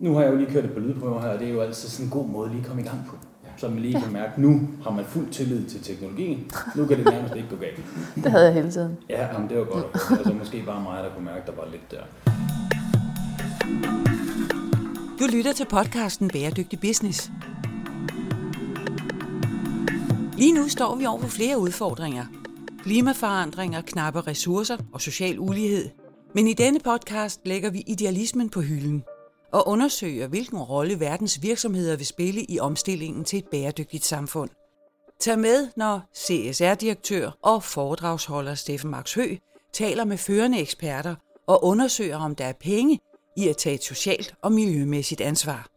Nu har jeg jo lige kørt et par lydprøver her, og det er jo altid sådan en god måde lige at komme i gang på. Så man lige kan mærke, nu har man fuld tillid til teknologien. Nu kan det nærmest ikke gå galt. Det havde jeg hele tiden. Ja, jamen, det var godt. Altså, måske bare mig, der kunne mærke, der var lidt der. Du lytter til podcasten Bæredygtig Business. Lige nu står vi over for flere udfordringer. Klimaforandringer, knappe ressourcer og social ulighed. Men i denne podcast lægger vi idealismen på hylden og undersøger, hvilken rolle verdens virksomheder vil spille i omstillingen til et bæredygtigt samfund. Tag med, når CSR-direktør og foredragsholder Steffen Max Hø taler med førende eksperter og undersøger, om der er penge i at tage et socialt og miljømæssigt ansvar.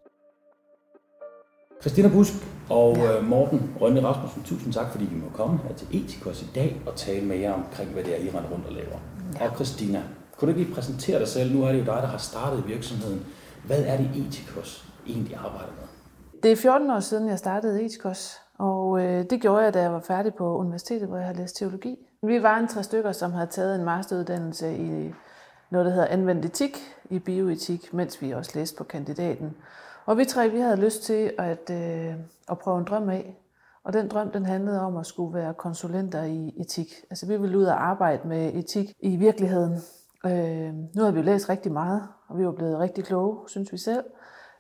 Christina Busk og ja. Morten Rønne Rasmussen, tusind tak, fordi vi må komme her til Etikos i dag og tale med jer omkring, hvad det er, I render rundt og laver. Ja. Og Christina, kunne du ikke lige præsentere dig selv? Nu er det jo dig, der har startet virksomheden. Hvad er det, Etikos egentlig arbejder med? Det er 14 år siden, jeg startede Etikos, og øh, det gjorde jeg, da jeg var færdig på universitetet, hvor jeg har læst teologi. Vi var en tre stykker, som havde taget en masteruddannelse i noget, der hedder anvendt etik i bioetik, mens vi også læste på kandidaten. Og vi tre, vi havde lyst til at, øh, at prøve en drøm af. Og den drøm, den handlede om at skulle være konsulenter i etik. Altså vi ville ud og arbejde med etik i virkeligheden. Øh, nu har vi jo læst rigtig meget, og vi var blevet rigtig kloge, synes vi selv.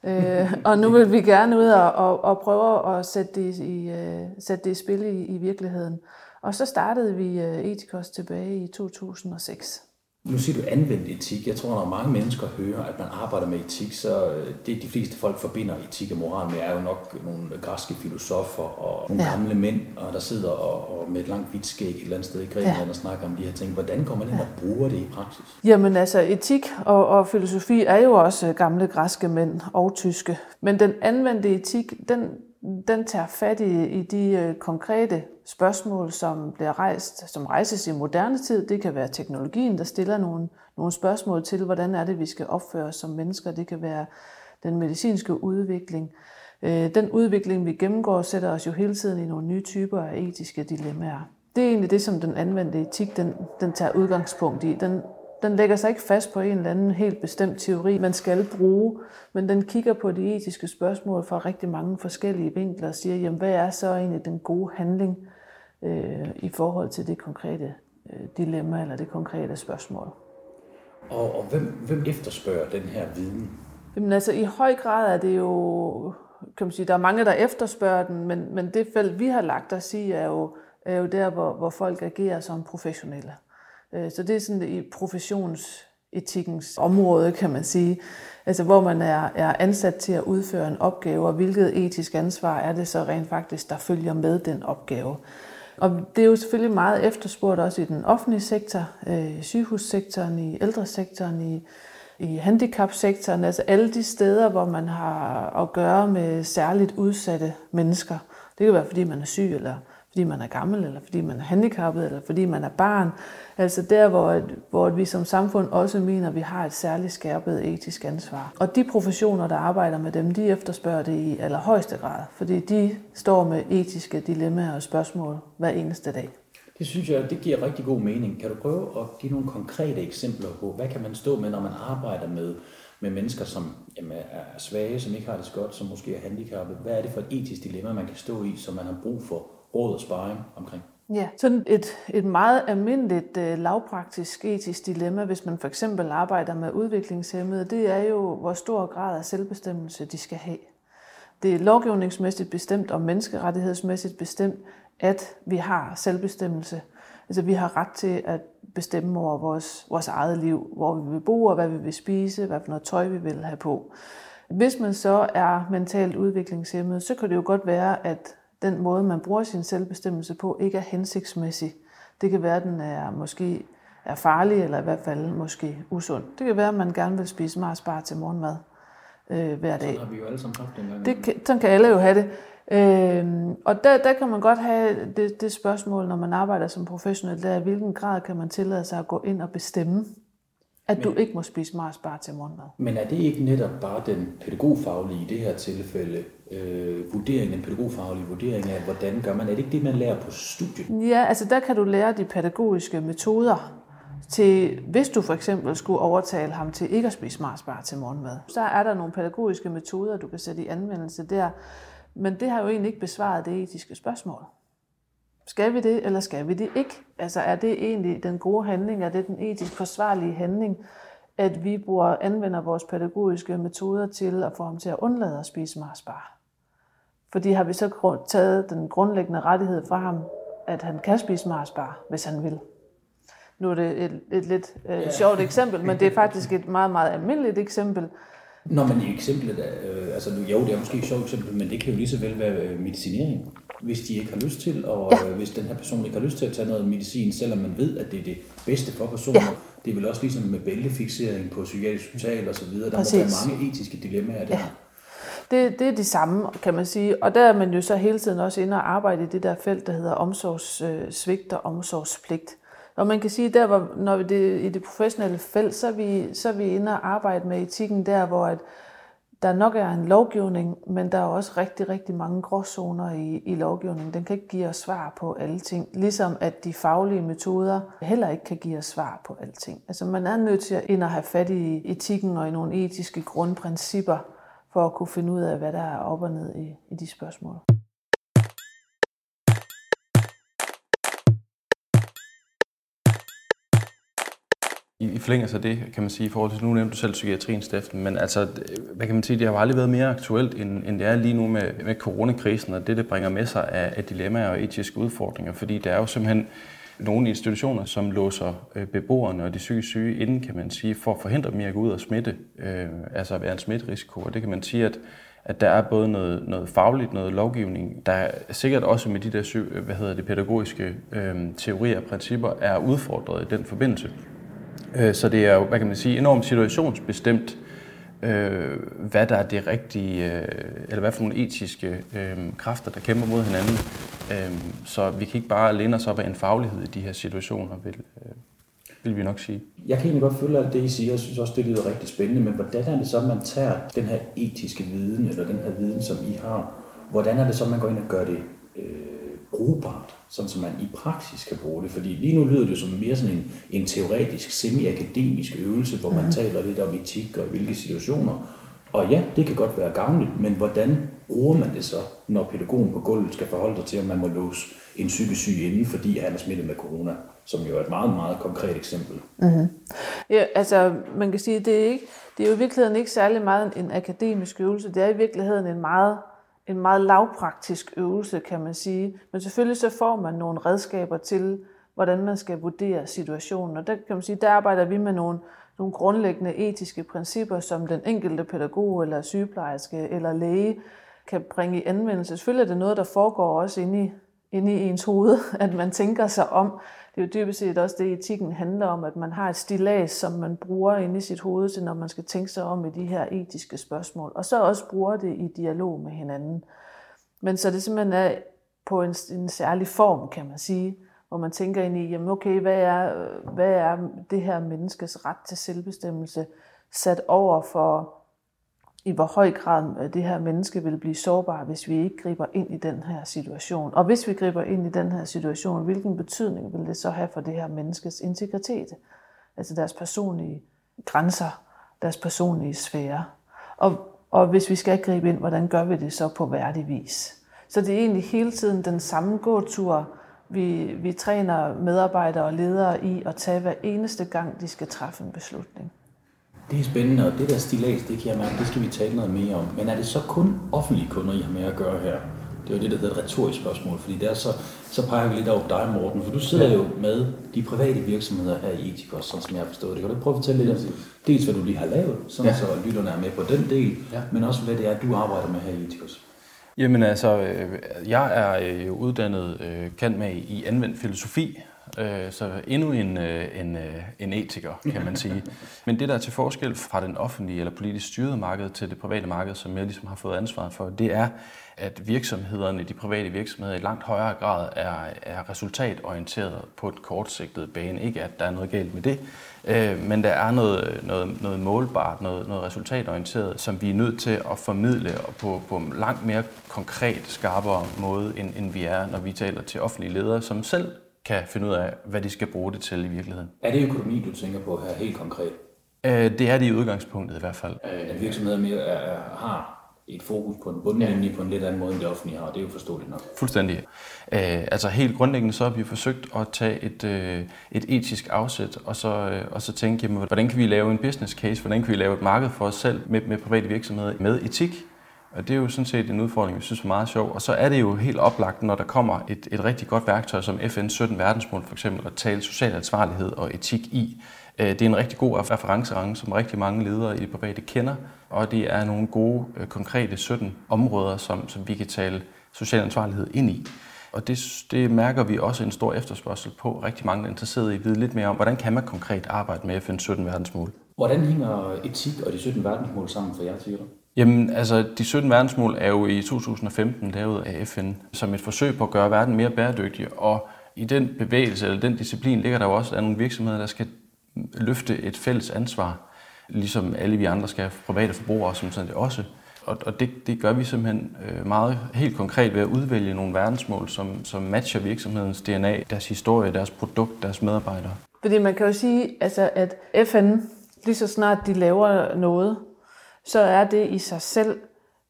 øh, og nu vil vi gerne ud og, og, og prøve at sætte det i, uh, sætte det i spil i, i virkeligheden. Og så startede vi uh, Etikos tilbage i 2006. Nu siger du anvendt etik. Jeg tror, når mange mennesker hører, at man arbejder med etik, så øh, det de fleste folk forbinder etik og moral med, er jo nok nogle græske filosofer og nogle ja. gamle mænd, og der sidder og, og med et langt hvidt skæg et eller andet sted i Grækenland ja. og snakker om de her ting. Hvordan kommer man ind og bruger det i praksis? Jamen altså, etik og, og filosofi er jo også gamle græske mænd og tyske. Men den anvendte etik, den den tager fat i, i de øh, konkrete spørgsmål, som bliver rejst, som rejses i moderne tid. Det kan være teknologien, der stiller nogle, nogle spørgsmål til, hvordan er det, vi skal opføre os som mennesker. Det kan være den medicinske udvikling. Øh, den udvikling, vi gennemgår, sætter os jo hele tiden i nogle nye typer af etiske dilemmaer. Det er egentlig det, som den anvendte etik den, den tager udgangspunkt i. Den den lægger sig ikke fast på en eller anden helt bestemt teori, man skal bruge, men den kigger på de etiske spørgsmål fra rigtig mange forskellige vinkler og siger, jamen, hvad er så egentlig den gode handling øh, i forhold til det konkrete øh, dilemma eller det konkrete spørgsmål. Og, og hvem, hvem efterspørger den her viden? Jamen altså i høj grad er det jo, kan man sige, der er mange, der efterspørger den, men, men det felt, vi har lagt os i, er jo, er jo der, hvor, hvor folk agerer som professionelle. Øh, så det er sådan i professionsetikkens område, kan man sige. Altså hvor man er, er ansat til at udføre en opgave, og hvilket etisk ansvar er det så rent faktisk, der følger med den opgave. Og det er jo selvfølgelig meget efterspurgt også i den offentlige sektor, øh, i sygehussektoren, i ældresektoren, i, i handicapsektoren, altså alle de steder, hvor man har at gøre med særligt udsatte mennesker. Det kan være, fordi man er syg, eller fordi man er gammel, eller fordi man er handicappet, eller fordi man er barn. Altså der, hvor, hvor vi som samfund også mener, at vi har et særligt skærpet etisk ansvar. Og de professioner, der arbejder med dem, de efterspørger det i allerhøjeste grad, fordi de står med etiske dilemmaer og spørgsmål hver eneste dag. Det synes jeg, det giver rigtig god mening. Kan du prøve at give nogle konkrete eksempler på, hvad kan man stå med, når man arbejder med, med mennesker, som jamen, er svage, som ikke har det så godt, som måske er handicappet? Hvad er det for et etisk dilemma, man kan stå i, som man har brug for råd og sparring omkring? Ja, sådan et, et meget almindeligt øh, lavpraktisk etisk dilemma, hvis man for eksempel arbejder med udviklingshemmede, det er jo, hvor stor grad af selvbestemmelse de skal have. Det er lovgivningsmæssigt bestemt og menneskerettighedsmæssigt bestemt, at vi har selvbestemmelse. Altså vi har ret til at bestemme over vores, vores eget liv, hvor vi vil bo og hvad vi vil spise, hvad for noget tøj vi vil have på. Hvis man så er mentalt udviklingshemmet, så kan det jo godt være, at den måde, man bruger sin selvbestemmelse på, ikke er hensigtsmæssig. Det kan være, at den er måske er farlig, eller i hvert fald måske usund. Det kan være, at man gerne vil spise Mars bar til morgenmad øh, hver dag. Sådan har vi jo alle sammen haft den Det kan, sådan kan alle jo have det. Øh, og der, der kan man godt have det, det spørgsmål, når man arbejder som professionel, der er, i hvilken grad kan man tillade sig at gå ind og bestemme, at men, du ikke må spise Mars bar til morgenmad. Men er det ikke netop bare den pædagogfaglige i det her tilfælde, øh, vurdering, den pædagogfaglige vurdering af, hvordan gør man? Er det ikke det, man lærer på studiet? Ja, altså der kan du lære de pædagogiske metoder til hvis du for eksempel skulle overtale ham til ikke at spise Marsbar til morgenmad. Så er der nogle pædagogiske metoder, du kan sætte i anvendelse der, men det har jo egentlig ikke besvaret det etiske spørgsmål. Skal vi det, eller skal vi det ikke? Altså er det egentlig den gode handling, er det den etisk forsvarlige handling, at vi bruger, anvender vores pædagogiske metoder til at få ham til at undlade at spise Marsbar? Fordi har vi så taget den grundlæggende rettighed fra ham, at han kan spise Marsbar, hvis han vil? Nu er det et, et lidt øh, ja. sjovt eksempel, men det er faktisk et meget, meget almindeligt eksempel. Nå, men i eksemplet, øh, altså jo, det er måske et sjovt eksempel, men det kan jo lige så vel være øh, medicinering, hvis de ikke har lyst til, og ja. øh, hvis den her person ikke har lyst til at tage noget medicin, selvom man ved, at det er det bedste for personen. Ja. Det er vel også ligesom med bæltefixering på psykiatrisk hospital og så videre. Der Præcis. må være mange etiske dilemmaer der. Ja. Det, det er de samme, kan man sige. Og der er man jo så hele tiden også inde og arbejde i det der felt, der hedder omsorgssvigt og omsorgspligt. Og man kan sige, der hvor, når det i det professionelle felt, så er, vi, så er vi inde og arbejde med etikken der, hvor at der nok er en lovgivning, men der er også rigtig, rigtig mange gråzoner i, i lovgivningen. Den kan ikke give os svar på alle ting, ligesom at de faglige metoder heller ikke kan give os svar på alting. Altså man er nødt til at ind og have fat i etikken og i nogle etiske grundprincipper, for at kunne finde ud af, hvad der er op og ned i, i de spørgsmål. I, i forlængelse af det, kan man sige, i forhold til, nu nævnte du selv psykiatrien, Steffen, men altså, hvad kan man sige, det har jo aldrig været mere aktuelt, end, end det er lige nu med, med coronakrisen, og det, det bringer med sig af, af dilemmaer og etiske udfordringer, fordi der er jo simpelthen nogle institutioner, som låser øh, beboerne og de syge syge inden, kan man sige, for at forhindre dem i at gå ud og smitte, øh, altså at være en smitterisiko, og det kan man sige, at at der er både noget, noget fagligt, noget lovgivning, der er sikkert også med de der hvad hedder det, pædagogiske øh, teorier og principper er udfordret i den forbindelse. Øh, så det er jo, hvad kan man sige, enormt situationsbestemt, øh, hvad der er det rigtige, øh, eller hvad for nogle etiske øh, kræfter, der kæmper mod hinanden. Så vi kan ikke bare læne os op af en faglighed i de her situationer, vil, vil vi nok sige. Jeg kan egentlig godt følge alt det, I siger. Jeg synes også, det lyder rigtig spændende. Men hvordan er det så, man tager den her etiske viden, eller den her viden, som I har, hvordan er det så, man går ind og gør det øh, brugbart, sådan som man i praksis kan bruge det. Fordi lige nu lyder det som mere sådan en, en teoretisk, semi-akademisk øvelse, hvor man mm. taler lidt om etik og hvilke situationer. Og ja, det kan godt være gavnligt, men hvordan bruger man det så, når pædagogen på gulvet skal forholde sig til, at man må låse en psykisk syg inde, fordi han er smittet med corona, som jo er et meget, meget konkret eksempel. Mm-hmm. Ja, altså man kan sige, det er, ikke, det er jo i virkeligheden ikke særlig meget en akademisk øvelse, det er i virkeligheden en meget en meget lavpraktisk øvelse, kan man sige. Men selvfølgelig så får man nogle redskaber til, hvordan man skal vurdere situationen. Og der kan man sige, der arbejder vi med nogle, nogle grundlæggende etiske principper, som den enkelte pædagog eller sygeplejerske eller læge kan bringe i anvendelse. Selvfølgelig er det noget, der foregår også inde i, inde i ens hoved, at man tænker sig om. Det er jo dybest set også det, etikken handler om, at man har et stilas, som man bruger inde i sit hoved til, når man skal tænke sig om i de her etiske spørgsmål. Og så også bruger det i dialog med hinanden. Men så det simpelthen er på en, en særlig form, kan man sige, hvor man tænker ind i, jamen okay, hvad er, hvad er det her menneskes ret til selvbestemmelse sat over for i hvor høj grad øh, det her menneske vil blive sårbar, hvis vi ikke griber ind i den her situation. Og hvis vi griber ind i den her situation, hvilken betydning vil det så have for det her menneskes integritet? Altså deres personlige grænser, deres personlige sfære. Og, og hvis vi skal gribe ind, hvordan gør vi det så på værdig vis? Så det er egentlig hele tiden den samme gåtur, vi, vi træner medarbejdere og ledere i at tage hver eneste gang, de skal træffe en beslutning. Det er spændende, og det der stilas, det kan jeg mærke, det skal vi tale noget mere om. Men er det så kun offentlige kunder, I har med at gøre her? Det er jo det, der hedder et retorisk spørgsmål, fordi der så, så peger vi lidt over dig, Morten, for du sidder ja. jo med de private virksomheder her i Etikos, sådan som jeg har forstået det. Kan du prøve at fortælle lidt om dels, hvad du lige har lavet, sådan ja. så lytterne er med på den del, ja. men også hvad det er, du arbejder med her i Etikos? Jamen altså, øh, jeg er øh, uddannet øh, kendt med i anvendt filosofi, Øh, så endnu en, øh, en, øh, en etiker, kan man sige. Men det, der er til forskel fra den offentlige eller politisk styrede marked til det private marked, som jeg ligesom har fået ansvaret for, det er, at virksomhederne, de private virksomheder, i langt højere grad er, er resultatorienteret på et kortsigtet bane. Ikke at der er noget galt med det, men der er noget, noget, noget målbart, noget, noget resultatorienteret, som vi er nødt til at formidle på, på en langt mere konkret, skarpere måde, end, end vi er, når vi taler til offentlige ledere, som selv kan finde ud af, hvad de skal bruge det til i virkeligheden. Er det økonomi, du tænker på her helt konkret? Øh, det er det i udgangspunktet i hvert fald. At virksomheder mere er, er, har et fokus på en bundlinje ja. på en lidt anden måde, end det offentlige har, og det er jo forståeligt nok. Fuldstændig. Øh, altså helt grundlæggende så har vi forsøgt at tage et, øh, et etisk afsæt, og så, øh, og så tænke, jamen, hvordan kan vi lave en business case, hvordan kan vi lave et marked for os selv med, med private virksomheder med etik, og det er jo sådan set en udfordring, vi synes er meget sjov. Og så er det jo helt oplagt, når der kommer et, et rigtig godt værktøj som FN 17 verdensmål, for eksempel at tale social ansvarlighed og etik i. Øh, det er en rigtig god referencerange, som rigtig mange ledere i det private kender, og det er nogle gode, øh, konkrete 17 områder, som, som vi kan tale social ansvarlighed ind i. Og det, det mærker vi også en stor efterspørgsel på. Rigtig mange er interesserede i at vide lidt mere om, hvordan kan man konkret arbejde med FN 17 verdensmål. Hvordan hænger etik og de 17 verdensmål sammen for jer, siger du? Jamen, altså, de 17 verdensmål er jo i 2015 lavet af FN som et forsøg på at gøre verden mere bæredygtig, og i den bevægelse eller den disciplin ligger der jo også nogle virksomheder, der skal løfte et fælles ansvar, ligesom alle vi andre skal have private forbrugere, som sådan det også. Og, og det, det gør vi simpelthen øh, meget helt konkret ved at udvælge nogle verdensmål, som, som matcher virksomhedens DNA, deres historie, deres produkt, deres medarbejdere. Fordi man kan jo sige, altså, at FN, lige så snart de laver noget, så er det i sig selv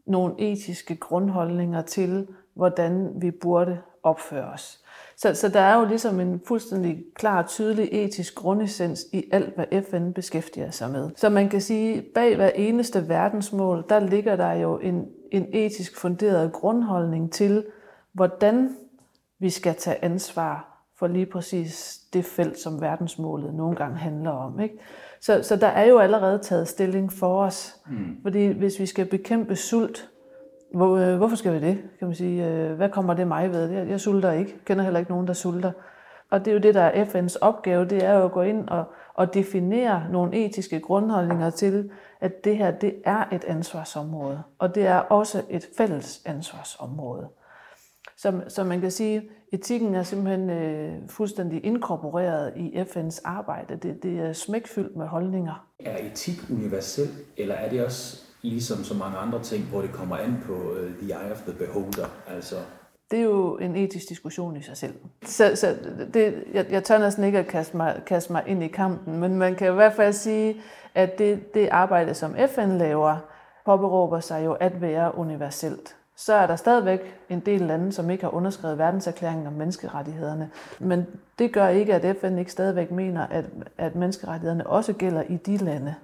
nogle etiske grundholdninger til, hvordan vi burde opføre os. Så, så der er jo ligesom en fuldstændig klar og tydelig etisk grundessens i alt, hvad FN beskæftiger sig med. Så man kan sige, bag hver eneste verdensmål, der ligger der jo en, en etisk funderet grundholdning til, hvordan vi skal tage ansvar for lige præcis det felt, som verdensmålet nogle gange handler om. Ikke? Så, så der er jo allerede taget stilling for os. Mm. Fordi hvis vi skal bekæmpe sult, hvor, øh, hvorfor skal vi det? Kan man sige, øh, hvad kommer det mig ved? Jeg, jeg sulter ikke. Jeg kender heller ikke nogen, der sulter. Og det er jo det, der er FN's opgave, det er jo at gå ind og, og definere nogle etiske grundholdninger til, at det her, det er et ansvarsområde. Og det er også et fælles ansvarsområde. Så, så man kan sige, etikken er simpelthen øh, fuldstændig inkorporeret i FN's arbejde. Det, det er smækfyldt med holdninger. Er etik universel, eller er det også ligesom så mange andre ting, hvor det kommer an på uh, the eye of the beholder? Altså det er jo en etisk diskussion i sig selv. Så, så det, jeg, jeg tør næsten ikke at kaste mig, kaste mig ind i kampen, men man kan i hvert fald sige, at det, det arbejde, som FN laver, påberåber sig jo at være universelt så er der stadigvæk en del lande, som ikke har underskrevet verdenserklæringen om menneskerettighederne. Men det gør ikke, at FN ikke stadigvæk mener, at, at menneskerettighederne også gælder i de lande.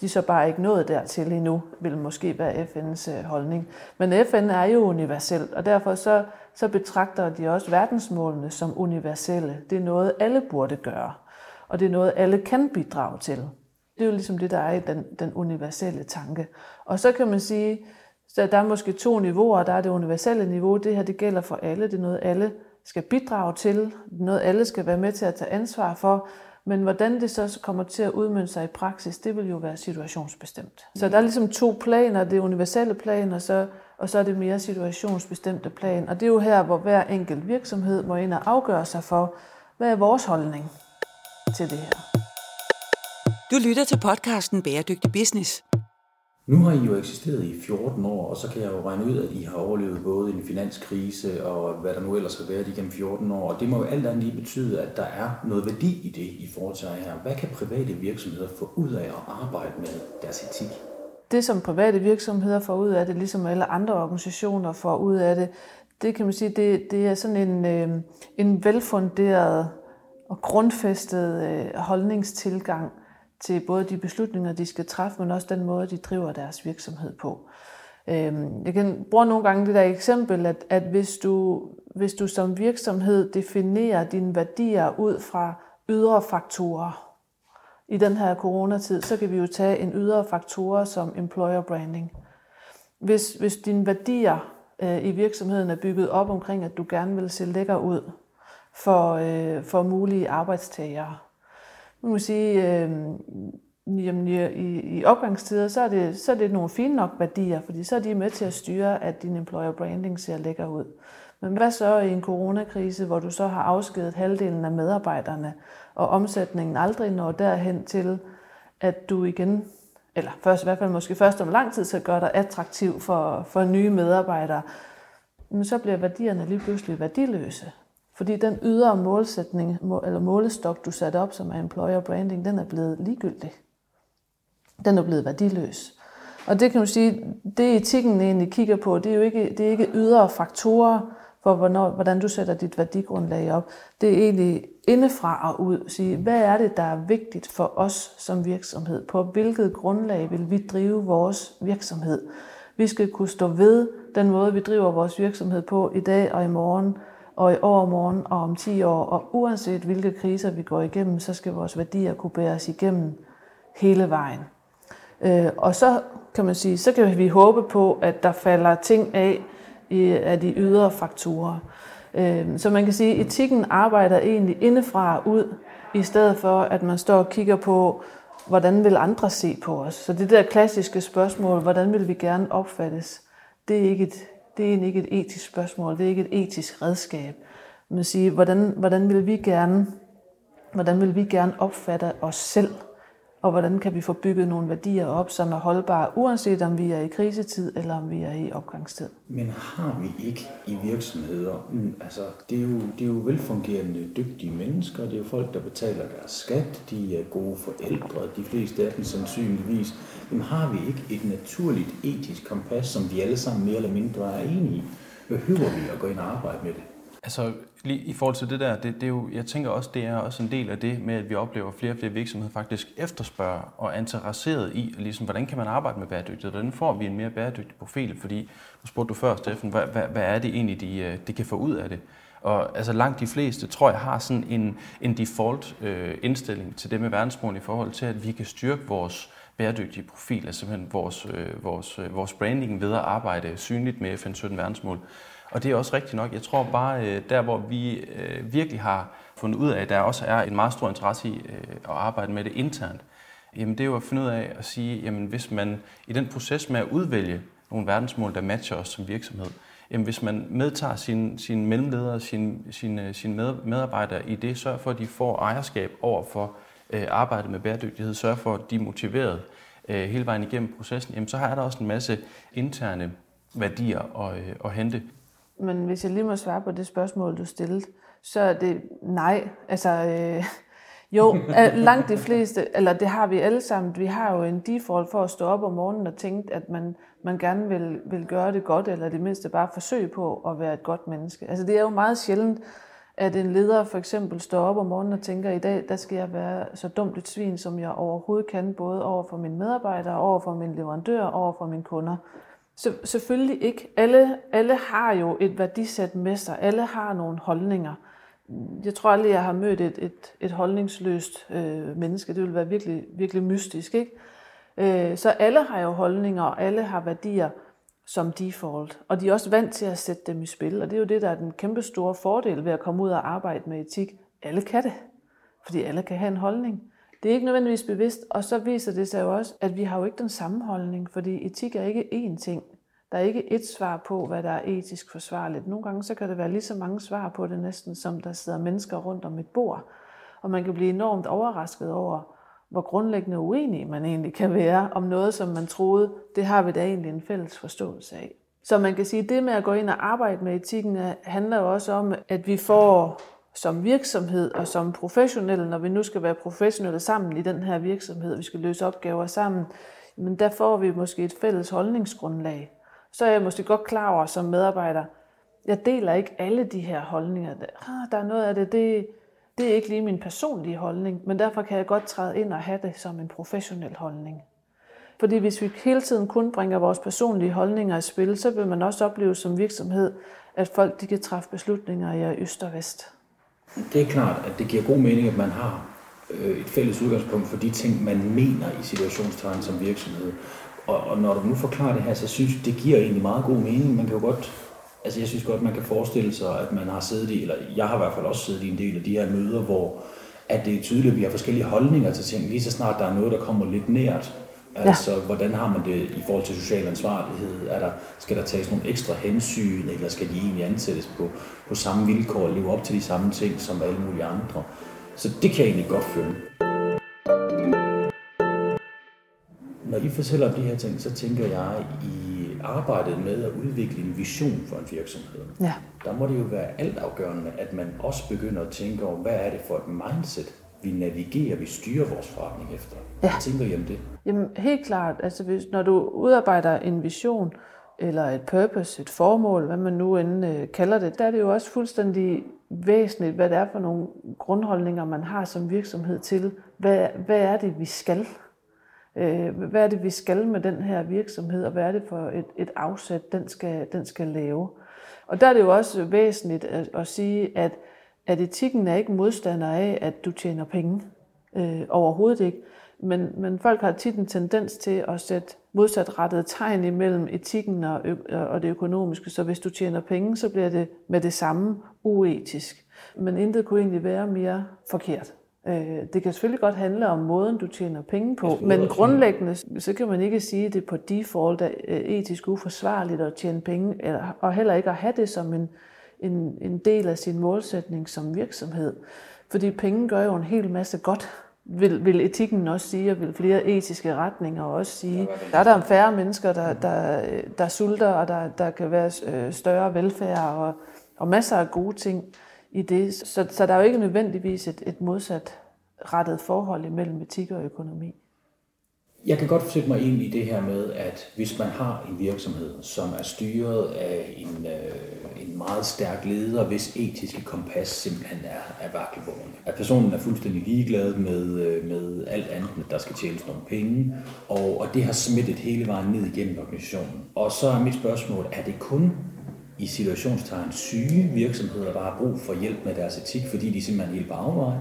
De er så bare ikke nået dertil endnu, vil måske være FN's øh, holdning. Men FN er jo universelt, og derfor så, så betragter de også verdensmålene som universelle. Det er noget, alle burde gøre, og det er noget, alle kan bidrage til. Det er jo ligesom det, der er i den, den universelle tanke. Og så kan man sige, så der er måske to niveauer. Der er det universelle niveau. Det her det gælder for alle. Det er noget, alle skal bidrage til. Noget, alle skal være med til at tage ansvar for. Men hvordan det så kommer til at udmønte sig i praksis, det vil jo være situationsbestemt. Så der er ligesom to planer. Det universelle plan, og så, og så er det mere situationsbestemte plan. Og det er jo her, hvor hver enkelt virksomhed må ind og afgøre sig for, hvad er vores holdning til det her. Du lytter til podcasten Bæredygtig Business. Nu har I jo eksisteret i 14 år, og så kan jeg jo regne ud, at I har overlevet både en finanskrise og hvad der nu ellers har været igennem 14 år. Og det må jo alt andet lige betyde, at der er noget værdi i det i foretager her. Hvad kan private virksomheder få ud af at arbejde med deres etik? Det, som private virksomheder får ud af det, ligesom alle andre organisationer får ud af det, det kan man sige, det, det er sådan en, øh, en velfunderet og grundfæstet øh, holdningstilgang til både de beslutninger, de skal træffe, men også den måde, de driver deres virksomhed på. Øhm, jeg kan bruge nogle gange det der eksempel, at, at hvis, du, hvis du som virksomhed definerer dine værdier ud fra ydre faktorer, i den her coronatid, så kan vi jo tage en ydre faktor som employer branding. Hvis, hvis dine værdier øh, i virksomheden er bygget op omkring, at du gerne vil se lækker ud for, øh, for mulige arbejdstagere, man må sige, øh, jamen, i, i opgangstider, så er, det, så er det nogle fine nok værdier, fordi så er de med til at styre, at din employer branding ser lækker ud. Men hvad så i en coronakrise, hvor du så har afskedet halvdelen af medarbejderne, og omsætningen aldrig når derhen til, at du igen, eller først i hvert fald måske først om lang tid, så gør dig attraktiv for, for nye medarbejdere, men så bliver værdierne lige pludselig værdiløse. Fordi den ydre målsætning, eller målestok, du satte op som er employer branding, den er blevet ligegyldig. Den er blevet værdiløs. Og det kan man sige, det etikken egentlig kigger på, det er jo ikke, det er ikke ydre faktorer for, hvornår, hvordan du sætter dit værdigrundlag op. Det er egentlig indefra og ud. Sige, hvad er det, der er vigtigt for os som virksomhed? På hvilket grundlag vil vi drive vores virksomhed? Vi skal kunne stå ved den måde, vi driver vores virksomhed på i dag og i morgen, og i overmorgen og om 10 år. Og uanset hvilke kriser vi går igennem, så skal vores værdier kunne bære os igennem hele vejen. Øh, og så kan man sige, så kan vi håbe på, at der falder ting af i, af de ydre faktorer. Øh, så man kan sige, at etikken arbejder egentlig indefra og ud, i stedet for at man står og kigger på, hvordan vil andre se på os. Så det der klassiske spørgsmål, hvordan vil vi gerne opfattes, det er, ikke et, det er egentlig ikke et etisk spørgsmål, det er ikke et etisk redskab. Man siger, hvordan, hvordan vil vi gerne hvordan vil vi gerne opfatte os selv? Og hvordan kan vi få bygget nogle værdier op, som er holdbare, uanset om vi er i krisetid eller om vi er i opgangstid. Men har vi ikke i virksomheder, mm, altså det er, jo, det er jo velfungerende, dygtige mennesker, det er jo folk, der betaler deres skat, de er gode forældre, de fleste af dem sandsynligvis. Men har vi ikke et naturligt etisk kompas, som vi alle sammen mere eller mindre er enige i? Behøver vi at gå ind og arbejde med det? Altså, lige i forhold til det der, det, det er jo, jeg tænker også, det er også en del af det med, at vi oplever, at flere og flere virksomheder faktisk efterspørger og er interesseret i, ligesom, hvordan kan man arbejde med bæredygtighed? Hvordan får vi en mere bæredygtig profil? Fordi, nu spurgte du før, Steffen, hvad, hvad, hvad er det egentlig, de, øh, de kan få ud af det? Og altså langt de fleste, tror jeg, har sådan en, en default øh, indstilling til det med verdensmål i forhold til, at vi kan styrke vores bæredygtige profil, altså simpelthen vores, øh, vores, øh, vores branding ved at arbejde synligt med FN 17 verdensmål. Og det er også rigtigt nok. Jeg tror bare, øh, der hvor vi øh, virkelig har fundet ud af, at der også er en meget stor interesse i øh, at arbejde med det internt, jamen det er jo at finde ud af at sige, jamen hvis man i den proces med at udvælge nogle verdensmål, der matcher os som virksomhed, jamen hvis man medtager sine, sin mellemledere, sine, sine, sine medarbejdere i det, sørger for, at de får ejerskab over for arbejdet med bæredygtighed, sørger for, at de er motiveret hele vejen igennem processen, jamen så har der også en masse interne værdier at, at hente. Men hvis jeg lige må svare på det spørgsmål, du stillede, så er det nej. Altså, øh, jo, øh, langt de fleste, eller det har vi alle sammen, vi har jo en default for at stå op om morgenen og tænke, at man, man gerne vil, vil gøre det godt, eller det mindste bare forsøge på at være et godt menneske. Altså det er jo meget sjældent, at en leder for eksempel står op om morgenen og tænker, i dag der skal jeg være så dumt et svin, som jeg overhovedet kan, både over for mine medarbejdere, over for mine leverandører, over for mine kunder. Så, selvfølgelig ikke. Alle, alle har jo et værdisæt med sig. Alle har nogle holdninger. Jeg tror aldrig, jeg har mødt et, et, et holdningsløst øh, menneske. Det ville være virkelig, virkelig mystisk. Ikke? Øh, så alle har jo holdninger, og alle har værdier som default. Og de er også vant til at sætte dem i spil. Og det er jo det, der er den kæmpe store fordel ved at komme ud og arbejde med etik. Alle kan det. Fordi alle kan have en holdning. Det er ikke nødvendigvis bevidst, og så viser det sig jo også, at vi har jo ikke den samme holdning, fordi etik er ikke én ting. Der er ikke et svar på, hvad der er etisk forsvarligt. Nogle gange så kan det være lige så mange svar på det næsten, som der sidder mennesker rundt om et bord. Og man kan blive enormt overrasket over, hvor grundlæggende uenig man egentlig kan være om noget, som man troede, det har vi da egentlig en fælles forståelse af. Så man kan sige, at det med at gå ind og arbejde med etikken øh, handler jo også om, at vi får som virksomhed og som professionelle, når vi nu skal være professionelle sammen i den her virksomhed, vi skal løse opgaver sammen, men der får vi måske et fælles holdningsgrundlag. Så er jeg måske godt klar over som medarbejder, jeg deler ikke alle de her holdninger. Ah, der er noget af det, det, det er ikke lige min personlige holdning, men derfor kan jeg godt træde ind og have det som en professionel holdning. Fordi hvis vi hele tiden kun bringer vores personlige holdninger i spil, så vil man også opleve som virksomhed, at folk de kan træffe beslutninger i øst og vest. Det er klart, at det giver god mening, at man har øh, et fælles udgangspunkt for de ting, man mener i situationstegn som virksomhed. Og, og når du nu forklarer det her, så synes jeg, det giver egentlig meget god mening. Man kan jo godt, altså jeg synes godt, man kan forestille sig, at man har siddet i, eller jeg har i hvert fald også siddet i en del af de her møder, hvor at det er tydeligt, at vi har forskellige holdninger til ting. Lige så snart der er noget, der kommer lidt nært, Altså, ja. hvordan har man det i forhold til social ansvarlighed? Er der, skal der tages nogle ekstra hensyn, eller skal de egentlig ansættes på, på samme vilkår og leve op til de samme ting som alle mulige andre? Så det kan jeg egentlig godt føle. Når I fortæller om de her ting, så tænker jeg i arbejdet med at udvikle en vision for en virksomhed, Ja. der må det jo være altafgørende, at man også begynder at tænke over, hvad er det for et mindset, vi navigerer, vi styrer vores forretning efter. Ja. Hvad tænker I om det? Jamen helt klart, altså hvis, når du udarbejder en vision, eller et purpose, et formål, hvad man nu end øh, kalder det, der er det jo også fuldstændig væsentligt, hvad det er for nogle grundholdninger, man har som virksomhed til, hvad, hvad er det, vi skal? Øh, hvad er det, vi skal med den her virksomhed, og hvad er det for et, et afsæt, den skal, den skal lave? Og der er det jo også væsentligt at, at sige, at, at etikken er ikke modstander af, at du tjener penge. Øh, overhovedet ikke. Men, men folk har tit en tendens til at sætte modsatrettede tegn imellem etikken og, og det økonomiske. Så hvis du tjener penge, så bliver det med det samme uetisk. Men intet kunne egentlig være mere forkert. Øh, Det kan selvfølgelig godt handle om måden, du tjener penge på, men grundlæggende, så kan man ikke sige, at det på default er øh, etisk uforsvarligt at tjene penge, eller, og heller ikke at have det som en, en, en del af sin målsætning som virksomhed. Fordi penge gør jo en hel masse godt, vil, vil etikken også sige, og vil flere etiske retninger også sige. Der er der færre mennesker, der, der, der sulter, og der, der kan være øh, større velfærd og, og masser af gode ting i det. Så, så der er jo ikke nødvendigvis et, et modsat rettet forhold imellem etik og økonomi. Jeg kan godt sætte mig ind i det her med, at hvis man har en virksomhed, som er styret af en, øh, en meget stærk leder, hvis etiske kompas simpelthen er, er vakkelvogn. At personen er fuldstændig ligeglad med, øh, med alt andet, end at der skal tjenes nogle penge, og, og det har smittet hele vejen ned igennem organisationen. Og så er mit spørgsmål, er det kun i situationstegn syge virksomheder, der har brug for hjælp med deres etik, fordi de simpelthen er helt på afveje?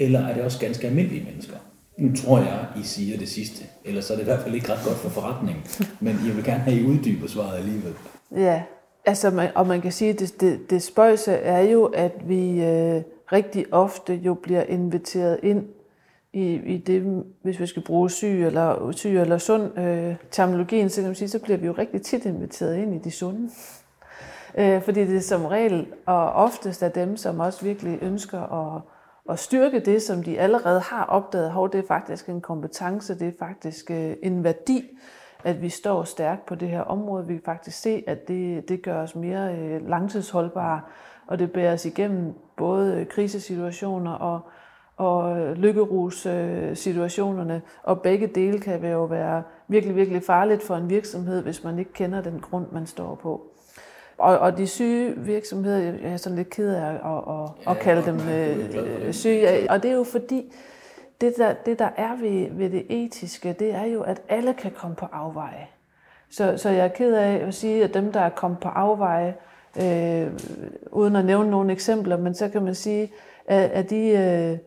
Eller er det også ganske almindelige mennesker? Nu tror jeg, I siger det sidste. Ellers så er det i hvert fald ikke ret godt for forretningen. Men jeg vil gerne have, at I uddyber svaret alligevel. Ja, altså, man, og man kan sige, at det, det, det spøjse er jo, at vi øh, rigtig ofte jo bliver inviteret ind i, i det, hvis vi skal bruge syg eller, syg eller sund øh, terminologien, så kan man sige, så bliver vi jo rigtig tit inviteret ind i de sunde. Øh, fordi det er som regel og oftest er dem, som også virkelig ønsker at, at styrke det, som de allerede har opdaget. Hov, det er faktisk en kompetence, det er faktisk øh, en værdi, at vi står stærkt på det her område. Vi kan faktisk se, at det, det gør os mere øh, langtidsholdbare, og det bærer os igennem både øh, krisesituationer og, og lykkerus-situationerne, og begge dele kan jo være virkelig, virkelig farligt for en virksomhed, hvis man ikke kender den grund, man står på. Og, og de syge virksomheder, jeg er sådan lidt ked af at, at, at, at kalde dem øh, syge, og det er jo fordi, det der, det der er ved, ved det etiske, det er jo, at alle kan komme på afveje. Så, så jeg er ked af at sige, at dem, der er kommet på afveje, øh, uden at nævne nogle eksempler, men så kan man sige, at, at de øh,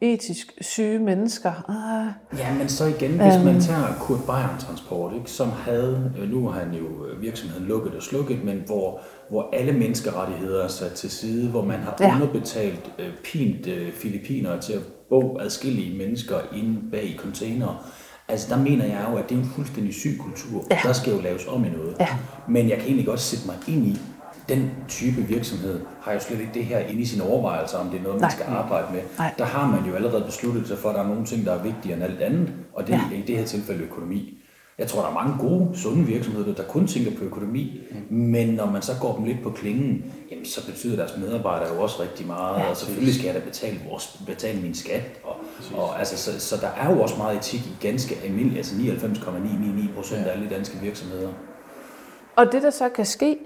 etisk syge mennesker, ah, Ja, men så igen, hvis man tager Kurt Bayern Transport, ikke, som havde, øh, nu har han jo øh, virksomheden lukket og slukket, men hvor, hvor alle menneskerettigheder er sat til side, hvor man har Ja. underbetalt øh, pint øh, filipiner til at bo adskillige mennesker inde bag i containere. Altså der mener jeg jo, at det er en fuldstændig syg kultur. Ja. Der skal jo laves om i noget. Ja. Men jeg kan egentlig godt sætte mig ind i, den type virksomhed har jo slet ikke det her inde i sine overvejelser, om det er noget, man Nej. skal arbejde med. Nej. Der har man jo allerede besluttet sig for, at der er nogle ting, der er vigtigere end alt andet, og det Ja. er i det her tilfælde økonomi. Jeg tror, der er mange gode, sunde virksomheder, der kun tænker på økonomi, mm. men når man så går dem lidt på klingen, jamen, så betyder deres medarbejdere jo også rigtig meget, ja, og selvfølgelig skal jeg da betale, vores, betale min skat, og, og altså, så, så der er jo også meget etik i ganske almindeligt, altså 99,999 procent af alle danske virksomheder. Og det, der så kan ske,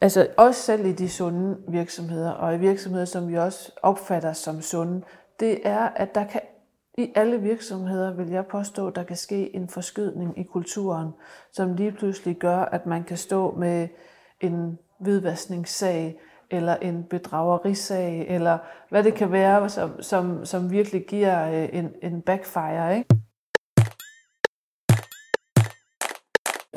altså også selv i de sunde virksomheder, og i virksomheder, som vi også opfatter som sunde, det er, at der kan i alle virksomheder, vil jeg påstå, der kan ske en forskydning i kulturen, som lige pludselig gør, at man kan stå med en hvidvaskningssag, eller en bedragerisag, eller hvad det kan være, som, som, som virkelig giver øh, en, en backfire. Ikke?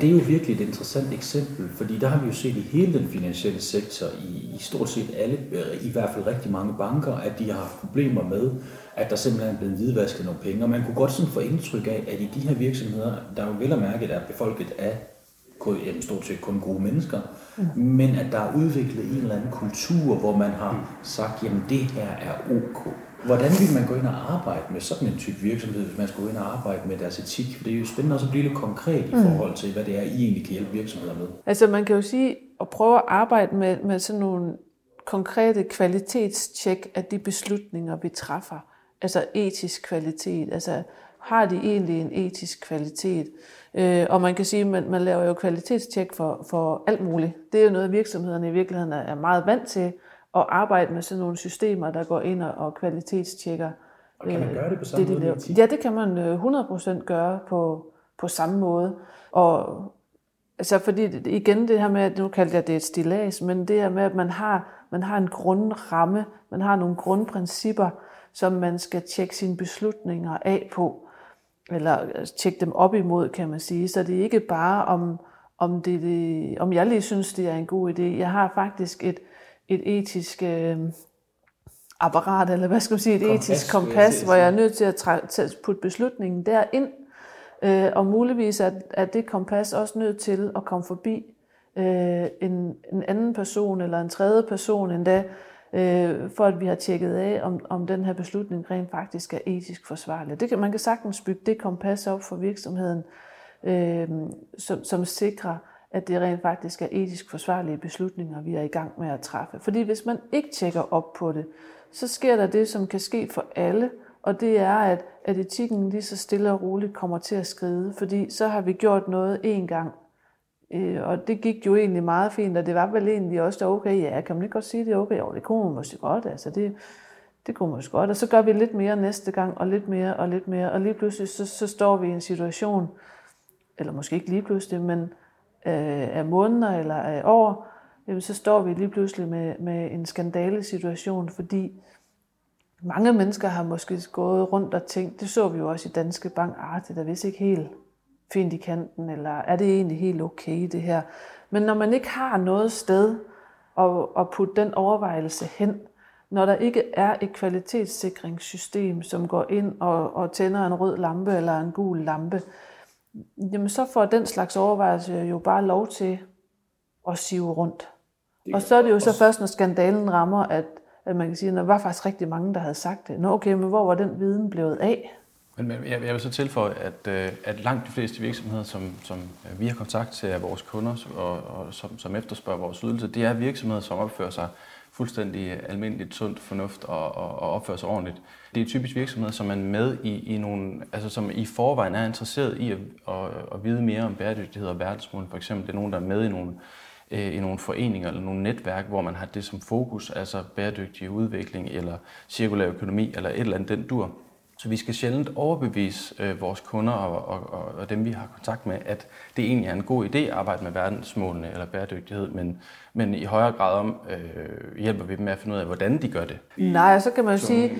Det er jo virkelig et interessant eksempel, fordi der har vi jo set i hele den finansielle sektor, i, i stort set alle, øh, i hvert fald rigtig mange banker, at de har haft problemer med, at der simpelthen er blevet hvidvasket nogle penge. Og man kunne godt sådan få indtryk af, at i de her virksomheder, der jo vel og mærket er befolket af jamen, stort set kun gode mennesker, mm. men at der er udviklet en eller anden kultur, hvor man har sagt, jamen det her er ok. Hvordan vil man gå ind og arbejde med sådan en type virksomhed, hvis man skulle gå ind og arbejde med deres etik? For det er jo spændende også at blive lidt konkret i mm. forhold til, hvad det er, I egentlig kan hjælpe virksomheder med. Altså man kan jo sige, at prøve at arbejde med, med sådan nogle konkrete kvalitetstjek af de beslutninger, vi træffer. Altså etisk kvalitet. Altså har de egentlig en etisk kvalitet? Øh, og man kan sige, at man, man laver jo kvalitetstjek for, for alt muligt. Det er jo noget, virksomhederne i virkeligheden er meget vant til at arbejde med sådan nogle systemer, der går ind og, kvalitetstjekker. Og kan man gøre det på samme det, de måde? Ja, det kan man 100% øh, gøre på, på samme måde. Og altså fordi igen det her med, at nu kaldte jeg det et stilas, men det her med, at man har, man har en grundramme, man har nogle grundprincipper, som man skal tjekke sine beslutninger af på, eller altså, tjekke dem op imod, kan man sige. Så det er ikke bare om, om, det, det, om jeg lige synes, det er en god idé. Jeg har faktisk et, et etisk øh, apparat, eller hvad skal man sige, et kompas, etisk kompas, hvor jeg er nødt til at, at putte beslutningen derind, øh, og muligvis er, er det kompas også nødt til at komme forbi øh, en, en anden person, eller en tredje person endda, øh, for at vi har tjekket af, om, om den her beslutning rent faktisk er etisk forsvarlig. Det kan, man kan sagtens bygge det kompas op for virksomheden, øh, som, som sikrer, at det rent faktisk er etisk forsvarlige beslutninger, vi er i gang med at træffe. Fordi hvis man ikke tjekker op på det, så sker der det, som kan ske for alle, og det er, at, at etikken lige så stille og roligt kommer til at skride, fordi så har vi gjort noget én gang, øh, og det gik jo egentlig meget fint, og det var vel egentlig også okay, ja, kan man ikke godt sige, det er okay? Jo, det kunne man måske godt, altså det, det kunne man måske godt, og så gør vi lidt mere næste gang, og lidt mere, og lidt mere, og lige pludselig så, så står vi i en situation, eller måske ikke lige pludselig, men øh, af måneder eller af år, jamen, så står vi lige pludselig med, med en skandalesituation, fordi mange mennesker har måske gået rundt og tænkt, det så vi jo også i Danske Bank, ah, det er da vist ikke helt fint i kanten, eller er det egentlig helt okay det her? Men når man ikke har noget sted at, at putte den overvejelse hen, når der ikke er et kvalitetssikringssystem, som går ind og, og tænder en rød lampe eller en gul lampe, jamen så får den slags overvejelse jo bare lov til at sive rundt. Og så er det jo så først, når skandalen rammer, at, at man kan sige, at der var faktisk rigtig mange, der havde sagt det. Nå okay, men hvor var den viden blevet af? Men jeg vil så tilføje, at, øh, at langt de fleste virksomheder, som, som vi har kontakt til af vores kunder, og, og som, som efterspørger vores ydelse, det er virksomheder, som opfører sig fuldstændig almindeligt sundt fornuft og, og, og opfører sig ordentligt. Det er typisk virksomheder, som er med i, i nogle, altså som i forvejen er interesseret i at, at, at vide mere om bæredygtighed og verdensmål. For eksempel, det er nogen, der er med i nogle, øh, i nogle foreninger eller nogle netværk, hvor man har det som fokus, altså bæredygtig udvikling eller cirkulær økonomi eller et eller andet den dur. Så vi skal sjældent overbevise øh, vores kunder og, og, og, og dem, vi har kontakt med, at det egentlig er en god idé at arbejde med verdensmålene eller bæredygtighed, men, men i højere grad om øh, hjælper vi dem med at finde ud af, hvordan de gør det. Nej, så kan man jo sige,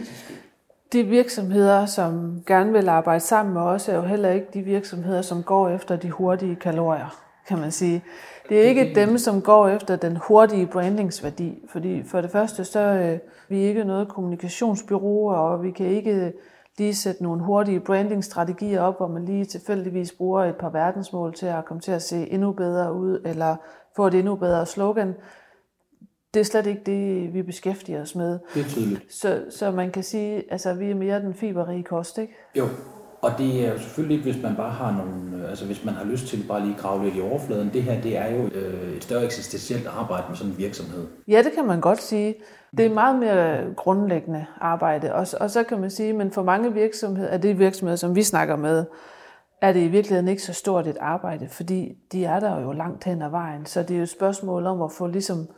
de virksomheder, som gerne vil arbejde sammen med os, er jo heller ikke de virksomheder, som går efter de hurtige kalorier, kan man sige. Det er ikke dem, som går efter den hurtige brandingsværdi, fordi for det første, så øh, vi er ikke noget kommunikationsbyrå, og vi kan ikke lige sætte nogle hurtige brandingstrategier op, hvor man lige tilfældigvis bruger et par verdensmål til at komme til at se endnu bedre ud, eller få et endnu bedre slogan. Det er slet ikke det, vi beskæftiger os med. Det er tydeligt. Så, så man kan sige, altså vi er mere den fiberrige kost, ikke? Jo, og det er jo selvfølgelig ikke, hvis man bare har nogle, altså hvis man har lyst til bare lige grave lidt i overfladen. Det her, det er jo øh, et større eksistentielt arbejde med sådan en virksomhed. Ja, det kan man godt sige. Det er meget mere grundlæggende arbejde. Og, og så kan man sige, men for mange virksomheder, er det virksomheder, som vi snakker med, er det i virkeligheden ikke så stort et arbejde, fordi de er der jo langt hen ad vejen. Så det er jo et spørgsmål om at få ligesom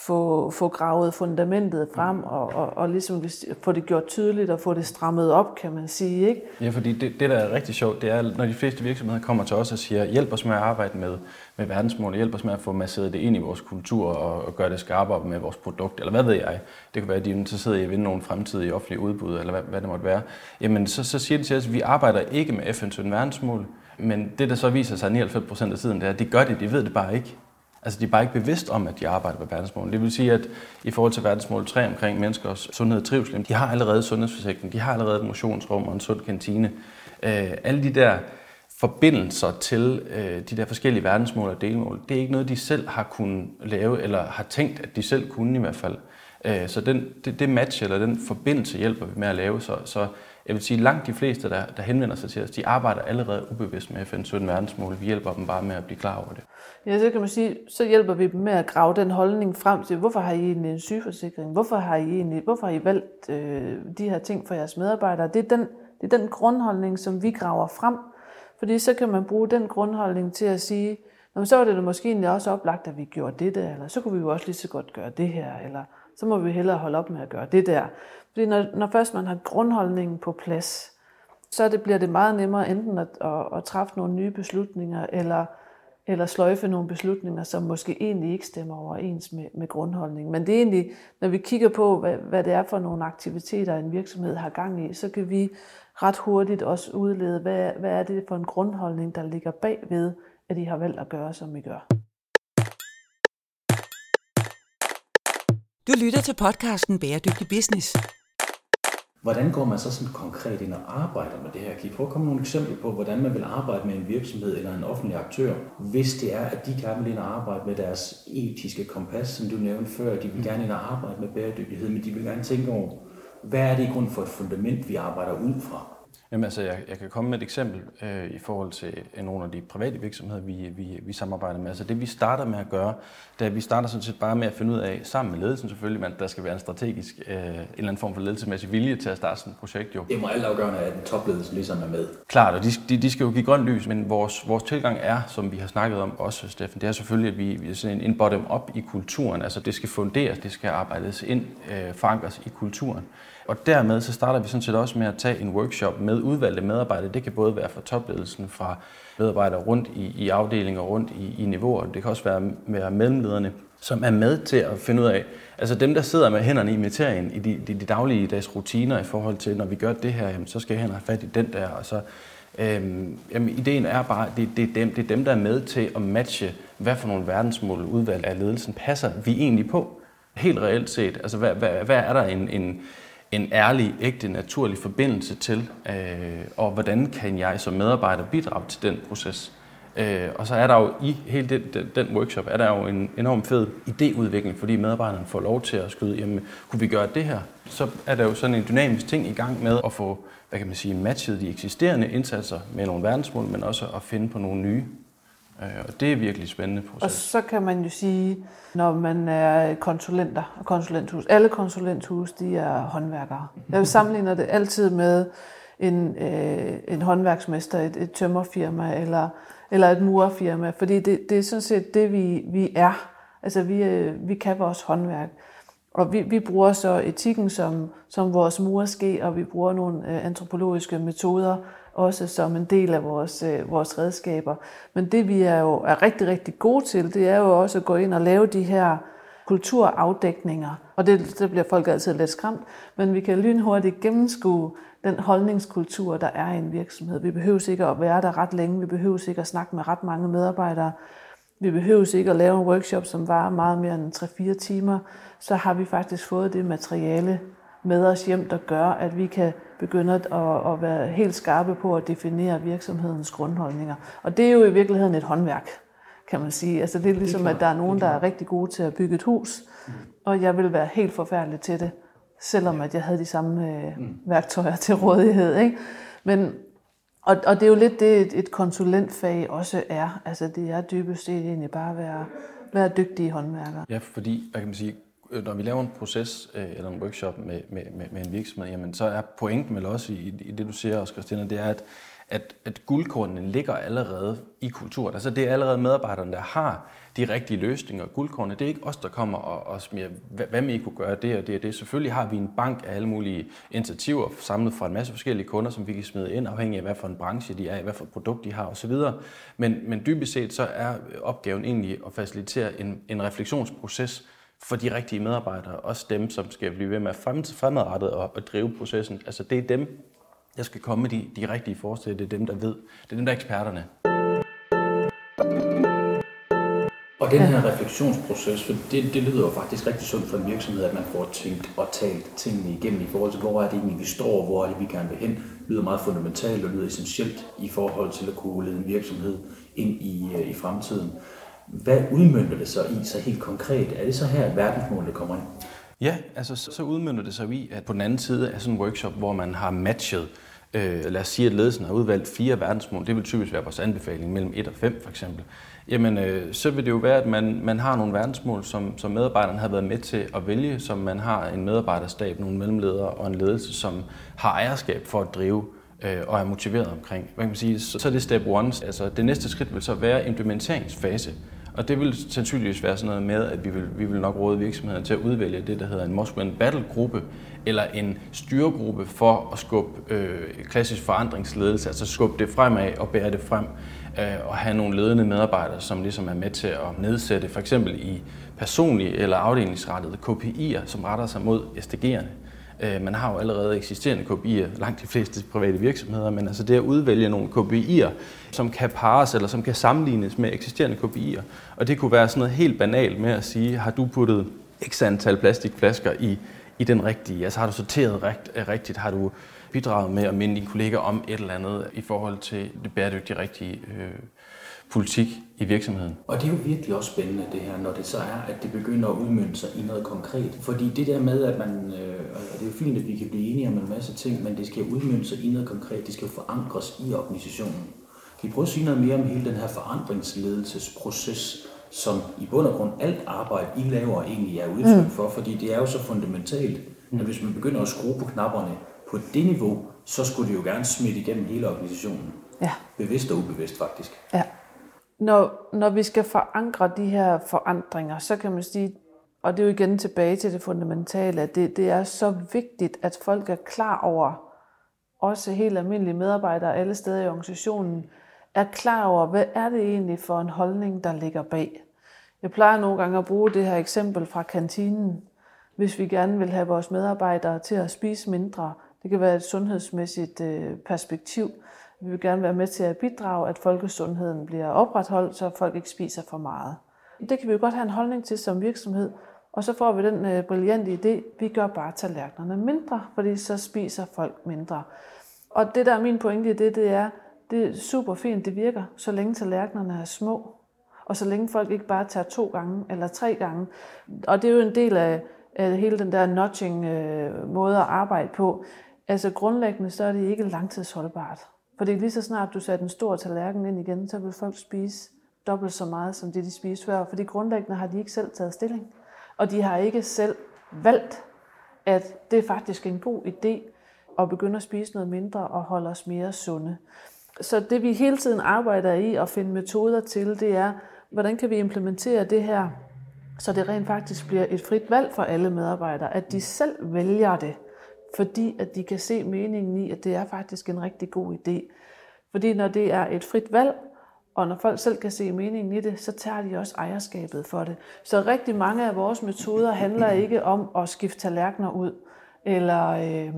få, få gravet fundamentet frem og, og, og ligesom få det gjort tydeligt og få det strammet op, kan man sige. Ikke? Ja, fordi det, det, der er rigtig sjovt, det er, når de fleste virksomheder kommer til os og siger, hjælp os med at arbejde med, med verdensmål, hjælp os med at få masseret det ind i vores kultur og, og gøre det skarpere med vores produkt, eller hvad ved jeg. Det kan være, at de er interesseret i at vinde nogle fremtidige offentlige udbud, eller hvad, hvad det måtte være. Jamen, så, så siger de til os, at vi arbejder ikke med FN's verdensmål, men det, der så viser sig 99 procent af tiden, det er, at de gør det, de ved det bare ikke. Altså de er bare ikke bevidst om, at de arbejder med verdensmål. Det vil sige, at i forhold til verdensmål 3 omkring menneskers sundhed og trivsel, de har allerede sundhedsforsikring, de har allerede et motionsrum og en sund kantine. Øh, alle de der forbindelser til øh, de der forskellige verdensmål og delmål, det er ikke noget, de selv har kunnet lave, eller har tænkt, at de selv kunne i hvert fald. Øh, så den, det, det match eller den forbindelse hjælper vi med at lave, så, så jeg vil sige, langt de fleste, der, der henvender sig til os, de arbejder allerede ubevidst med FN 17 verdensmål. Vi hjælper dem bare med at blive klar over det. Ja, så kan man sige, så hjælper vi dem med at grave den holdning frem til, hvorfor har I egentlig en sygeforsikring? Hvorfor har I, egentlig, hvorfor har I valgt øh, de her ting for jeres medarbejdere? Det er, den, det er den grundholdning, som vi graver frem. Fordi så kan man bruge den grundholdning til at sige, Nå, så var det da måske egentlig også oplagt, at vi gjorde det der, eller så kunne vi jo også lige så godt gøre det her, eller så må vi hellere holde op med at gøre det der. Fordi når, når først man har grundholdningen på plads, så det, bliver det meget nemmere enten at, at, at træffe nogle nye beslutninger, eller, eller sløjfe nogle beslutninger, som måske egentlig ikke stemmer overens med, med grundholdningen. Men det er egentlig, når vi kigger på, hvad, hvad det er for nogle aktiviteter, en virksomhed har gang i, så kan vi ret hurtigt også udlede, hvad, hvad er det for en grundholdning, der ligger bagved, at I har valgt at gøre, som I gør. Du lytter til podcasten Bæredygtig Business. Hvordan går man så sådan konkret ind og arbejder med det her? Kan I prøve at komme nogle eksempler på, hvordan man vil arbejde med en virksomhed eller en offentlig aktør, hvis det er, at de gerne vil ind og arbejde med deres etiske kompas, som du nævnte før. De vil gerne ind og arbejde med bæredygtighed, men de vil gerne tænke over, hvad er det i grund for et fundament, vi arbejder ud fra? Jamen altså, jeg, jeg kan komme med et eksempel øh, i forhold til øh, nogle af de private virksomheder, vi, vi, vi samarbejder med. Altså det vi starter med at gøre, det er, at vi starter sådan set bare med at finde ud af, sammen med ledelsen selvfølgelig, men der skal være en strategisk, øh, en eller anden form for ledelsesmæssig vilje til at starte sådan et projekt jo. Det må alt afgørende, at topledelsen ligesom er med. Klart, og de, de, de skal jo give grønt lys, men vores, vores tilgang er, som vi har snakket om også, Steffen, det er selvfølgelig, at vi, vi er sådan en bottom-up i kulturen. Altså det skal funderes, det skal arbejdes ind, øh, forankres i kulturen. Og dermed så starter vi sådan set også med at tage en workshop med udvalgte medarbejdere. Det kan både være fra topledelsen, fra medarbejdere rundt i, i afdelinger, rundt i, i niveauer. Det kan også være, være mellemlederne, som er med til at finde ud af, altså dem, der sidder med hænderne i materien, i de, de, de daglige dags rutiner i forhold til, når vi gør det her, jamen, så skal jeg have fat i den der, og så Øhm, jamen, ideen er bare, at det, det, er dem, det er dem, der er med til at matche, hvad for nogle verdensmål udvalg af ledelsen passer vi egentlig på. Helt reelt set. Altså, hvad, hvad, hvad er der en, en, en ærlig, ægte, naturlig forbindelse til, øh, og hvordan kan jeg som medarbejder bidrage til den proces. Øh, og så er der jo i hele den, den, den workshop, er der jo en enorm fed idéudvikling, fordi medarbejderne får lov til at skyde, jamen, kunne vi gøre det her? Så er der jo sådan en dynamisk ting i gang med at få, hvad kan man sige, matchet de eksisterende indsatser med nogle verdensmål, men også at finde på nogle nye. Øh, og det er virkelig spændende proces. Og så kan man jo sige, når man er konsulenter og konsulenthus, alle konsulenthus, de er håndværkere. Jeg sammenligner det altid med en, øh, en håndværksmester, et, et tømmerfirma eller, eller et murerfirma, fordi det, det er sådan set det, vi, vi er. Altså, vi, øh, vi kan vores håndværk. Og vi, vi bruger så etikken som, som vores murerske, og vi bruger nogle øh, antropologiske metoder også som en del af vores, øh, vores redskaber. Men det vi er jo er rigtig, rigtig gode til, det er jo også at gå ind og lave de her kulturafdækninger. Og det, det bliver folk altid lidt skræmt, men vi kan lynhurtigt gennemskue den holdningskultur, der er i en virksomhed. Vi behøver ikke at være der ret længe, vi behøver ikke at snakke med ret mange medarbejdere, vi behøver ikke at lave en workshop, som varer meget mere end 3-4 timer. Så har vi faktisk fået det materiale med os hjem, der gør, at vi kan begynde at, at være helt skarpe på at definere virksomhedens grundholdninger. Og det er jo i virkeligheden et håndværk, kan man sige. Altså det er ligesom, at der er nogen, der er rigtig gode til at bygge et hus, og jeg vil være helt forfærdelig til det, selvom at jeg havde de samme øh, mm. værktøjer til rådighed. Ikke? Men, og, og det er jo lidt det, et, et konsulentfag også er. Altså det er dybest set egentlig bare at være, være dygtige håndværkere. Ja, fordi, hvad kan man sige, Øh, når vi laver en proces øh, eller en workshop med, med, med, med en virksomhed, jamen, så er pointen vel også i, i det, du siger også, Christina, det er, at, at, at guldkornene ligger allerede i kulturen. Altså det er allerede medarbejderne, der har de rigtige løsninger. Guldkornene, det er ikke os, der kommer og, og smiger, hvad, hvad med I kunne gøre det og det og det. Selvfølgelig har vi en bank af alle mulige initiativer samlet fra en masse forskellige kunder, som vi kan smide ind, afhængig af hvad for en branche de er i, hvad for et produkt de har osv. Men, men dybest set så er opgaven egentlig at facilitere en, en refleksionsproces, for de rigtige medarbejdere, også dem, som skal blive ved med at fremadrettet og, og drive processen. Altså det er dem, der skal komme med de, de rigtige forslag. Det er dem, der ved. Det er dem, der er eksperterne. Og den her refleksionsproces, for det, det lyder jo faktisk rigtig sundt for en virksomhed, at man får tænkt og talt tingene igennem i forhold til, hvor er det egentlig, vi står, hvor er det, vi gerne vil hen. Lyder meget fundamentalt og lyder essentielt i forhold til at kunne lede en virksomhed ind i, øh, i fremtiden. Hvad udmyndter det så i så helt konkret? Er det så her, at verdensmålene kommer ind? Ja, altså så udmynder det sig i, at på den anden side af sådan en workshop, hvor man har matchet øh, lad os sige, at ledelsen har udvalgt fire verdensmål, det vil typisk være vores anbefaling mellem 1 og 5 for eksempel, jamen øh, så vil det jo være, at man, man har nogle verdensmål, som, som medarbejderne har været med til at vælge, som man har en medarbejderstab, nogle mellemledere og en ledelse, som har ejerskab for at drive øh, og er motiveret omkring. Hvad kan man sige? Så, så er det step one. Altså, det næste skridt vil så være implementeringsfase. Og det vil sandsynligvis være sådan noget med, at vi vil, vi vil nok råde virksomheden til at udvælge det, der hedder en Must Win Battle-gruppe, eller en styregruppe for at skubbe øh, klassisk forandringsledelse, altså skubbe det fremad og bære det frem, øh, og have nogle ledende medarbejdere, som ligesom er med til at nedsætte for eksempel i personlige eller afdelingsrettede KPI'er, som retter sig mod SDG'erne. Øh, man har jo allerede eksisterende KPI'er, langt de fleste private virksomheder, men altså det at udvælge nogle KPI'er, som kan pares eller som kan sammenlignes med eksisterende KPI'er. Og det kunne være sådan noget helt banalt med at sige, har du puttet x antal plastikflasker i, i den rigtige, altså har du sorteret rigt, øh, rigtigt, har du bidraget med at minde dine kolleger om et eller andet i forhold til det bæredygtige rigtige øh, politik i virksomheden. Og det er jo virkelig også spændende det her, når det så er, at det begynder at udmynde sig i noget konkret. Fordi det der med, at man, øh, og det er jo fint, at vi kan blive enige om en masse ting, men det skal udmynde sig i noget konkret, det skal jo forankres i organisationen. Kan I prøve at sige noget mere om hele den her forandringsledelsesproces, som i bund og grund alt arbejde, I laver, egentlig er udtryk mm. for? Fordi det er jo så fundamentalt, at hvis man begynder at skrue på knapperne på det niveau, så skulle det jo gerne smitte igennem hele organisationen. Ja. Bevidst og ubevidst faktisk. Ja. Når, når vi skal forankre de her forandringer, så kan man sige, og det er jo igen tilbage til det fundamentale, at det, det er så vigtigt, at folk er klar over, også helt almindelige medarbejdere alle steder i organisationen, er klar over, hvad er det egentlig for en holdning, der ligger bag. Jeg plejer nogle gange at bruge det her eksempel fra kantinen. Hvis vi gerne vil have vores medarbejdere til at spise mindre, det kan være et sundhedsmæssigt øh, perspektiv, vi vil gerne være med til at bidrage, at folkesundheden bliver opretholdt, så folk ikke spiser for meget. Det kan vi jo godt have en holdning til som virksomhed, og så får vi den øh, brillante idé, vi gør bare tallerkenerne mindre, fordi så spiser folk mindre. Og det der er min pointe i det, det er, det er super fint, det virker, så længe tallerkenerne er små, og så længe folk ikke bare tager to gange eller tre gange. Og det er jo en del af, af hele den der notching øh, måde at arbejde på. Altså grundlæggende, så er det ikke langtidsholdbart. Fordi lige så snart du sætter en stor tallerken ind igen, så vil folk spise dobbelt så meget, som det de spiste før. Fordi grundlæggende har de ikke selv taget stilling. Og de har ikke selv valgt, at det er faktisk en god idé at begynde at spise noget mindre og holde os mere sunde. Så det vi hele tiden arbejder i at finde metoder til, det er, hvordan kan vi implementere det her, så det rent faktisk bliver et frit valg for alle medarbejdere, at de selv vælger det fordi at de kan se meningen i, at det er faktisk en rigtig god idé. Fordi når det er et frit valg, og når folk selv kan se meningen i det, så tager de også ejerskabet for det. Så rigtig mange af vores metoder handler ikke om at skifte tallerkener ud, eller øh,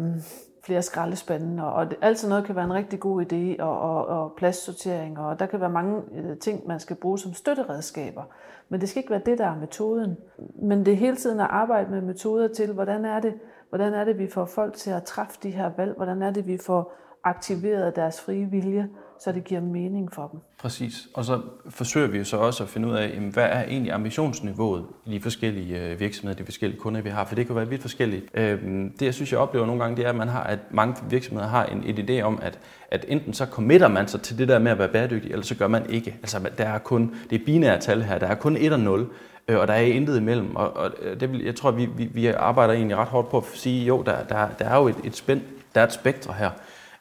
flere skraldespande, og det, alt sådan noget kan være en rigtig god idé, og, og, og pladssortering, og der kan være mange øh, ting, man skal bruge som støtteredskaber. Men det skal ikke være det, der er metoden. Men det er hele tiden at arbejde med metoder til, hvordan er det, Hvordan er det, vi får folk til at træffe de her valg? Hvordan er det, vi får aktiveret deres frie vilje, så det giver mening for dem? Præcis. Og så forsøger vi jo så også at finde ud af, hvad er egentlig ambitionsniveauet i de forskellige øh, virksomheder, de forskellige kunder, vi har, for det kan være vidt forskelligt. Øhm, det, jeg synes, jeg oplever nogle gange, det er, at, man har, at mange virksomheder har en, et idé om, at, at enten så committer man sig til det der med at være bæredygtig, eller så gør man ikke. Altså, der er kun, det er binære tal her, der er kun et og nul øh, og der er intet imellem. Og, og øh, det vil, jeg tror, vi, vi, vi arbejder egentlig ret hårdt på at sige, jo, der, der, der er jo et, et spænd, der er et spektre her.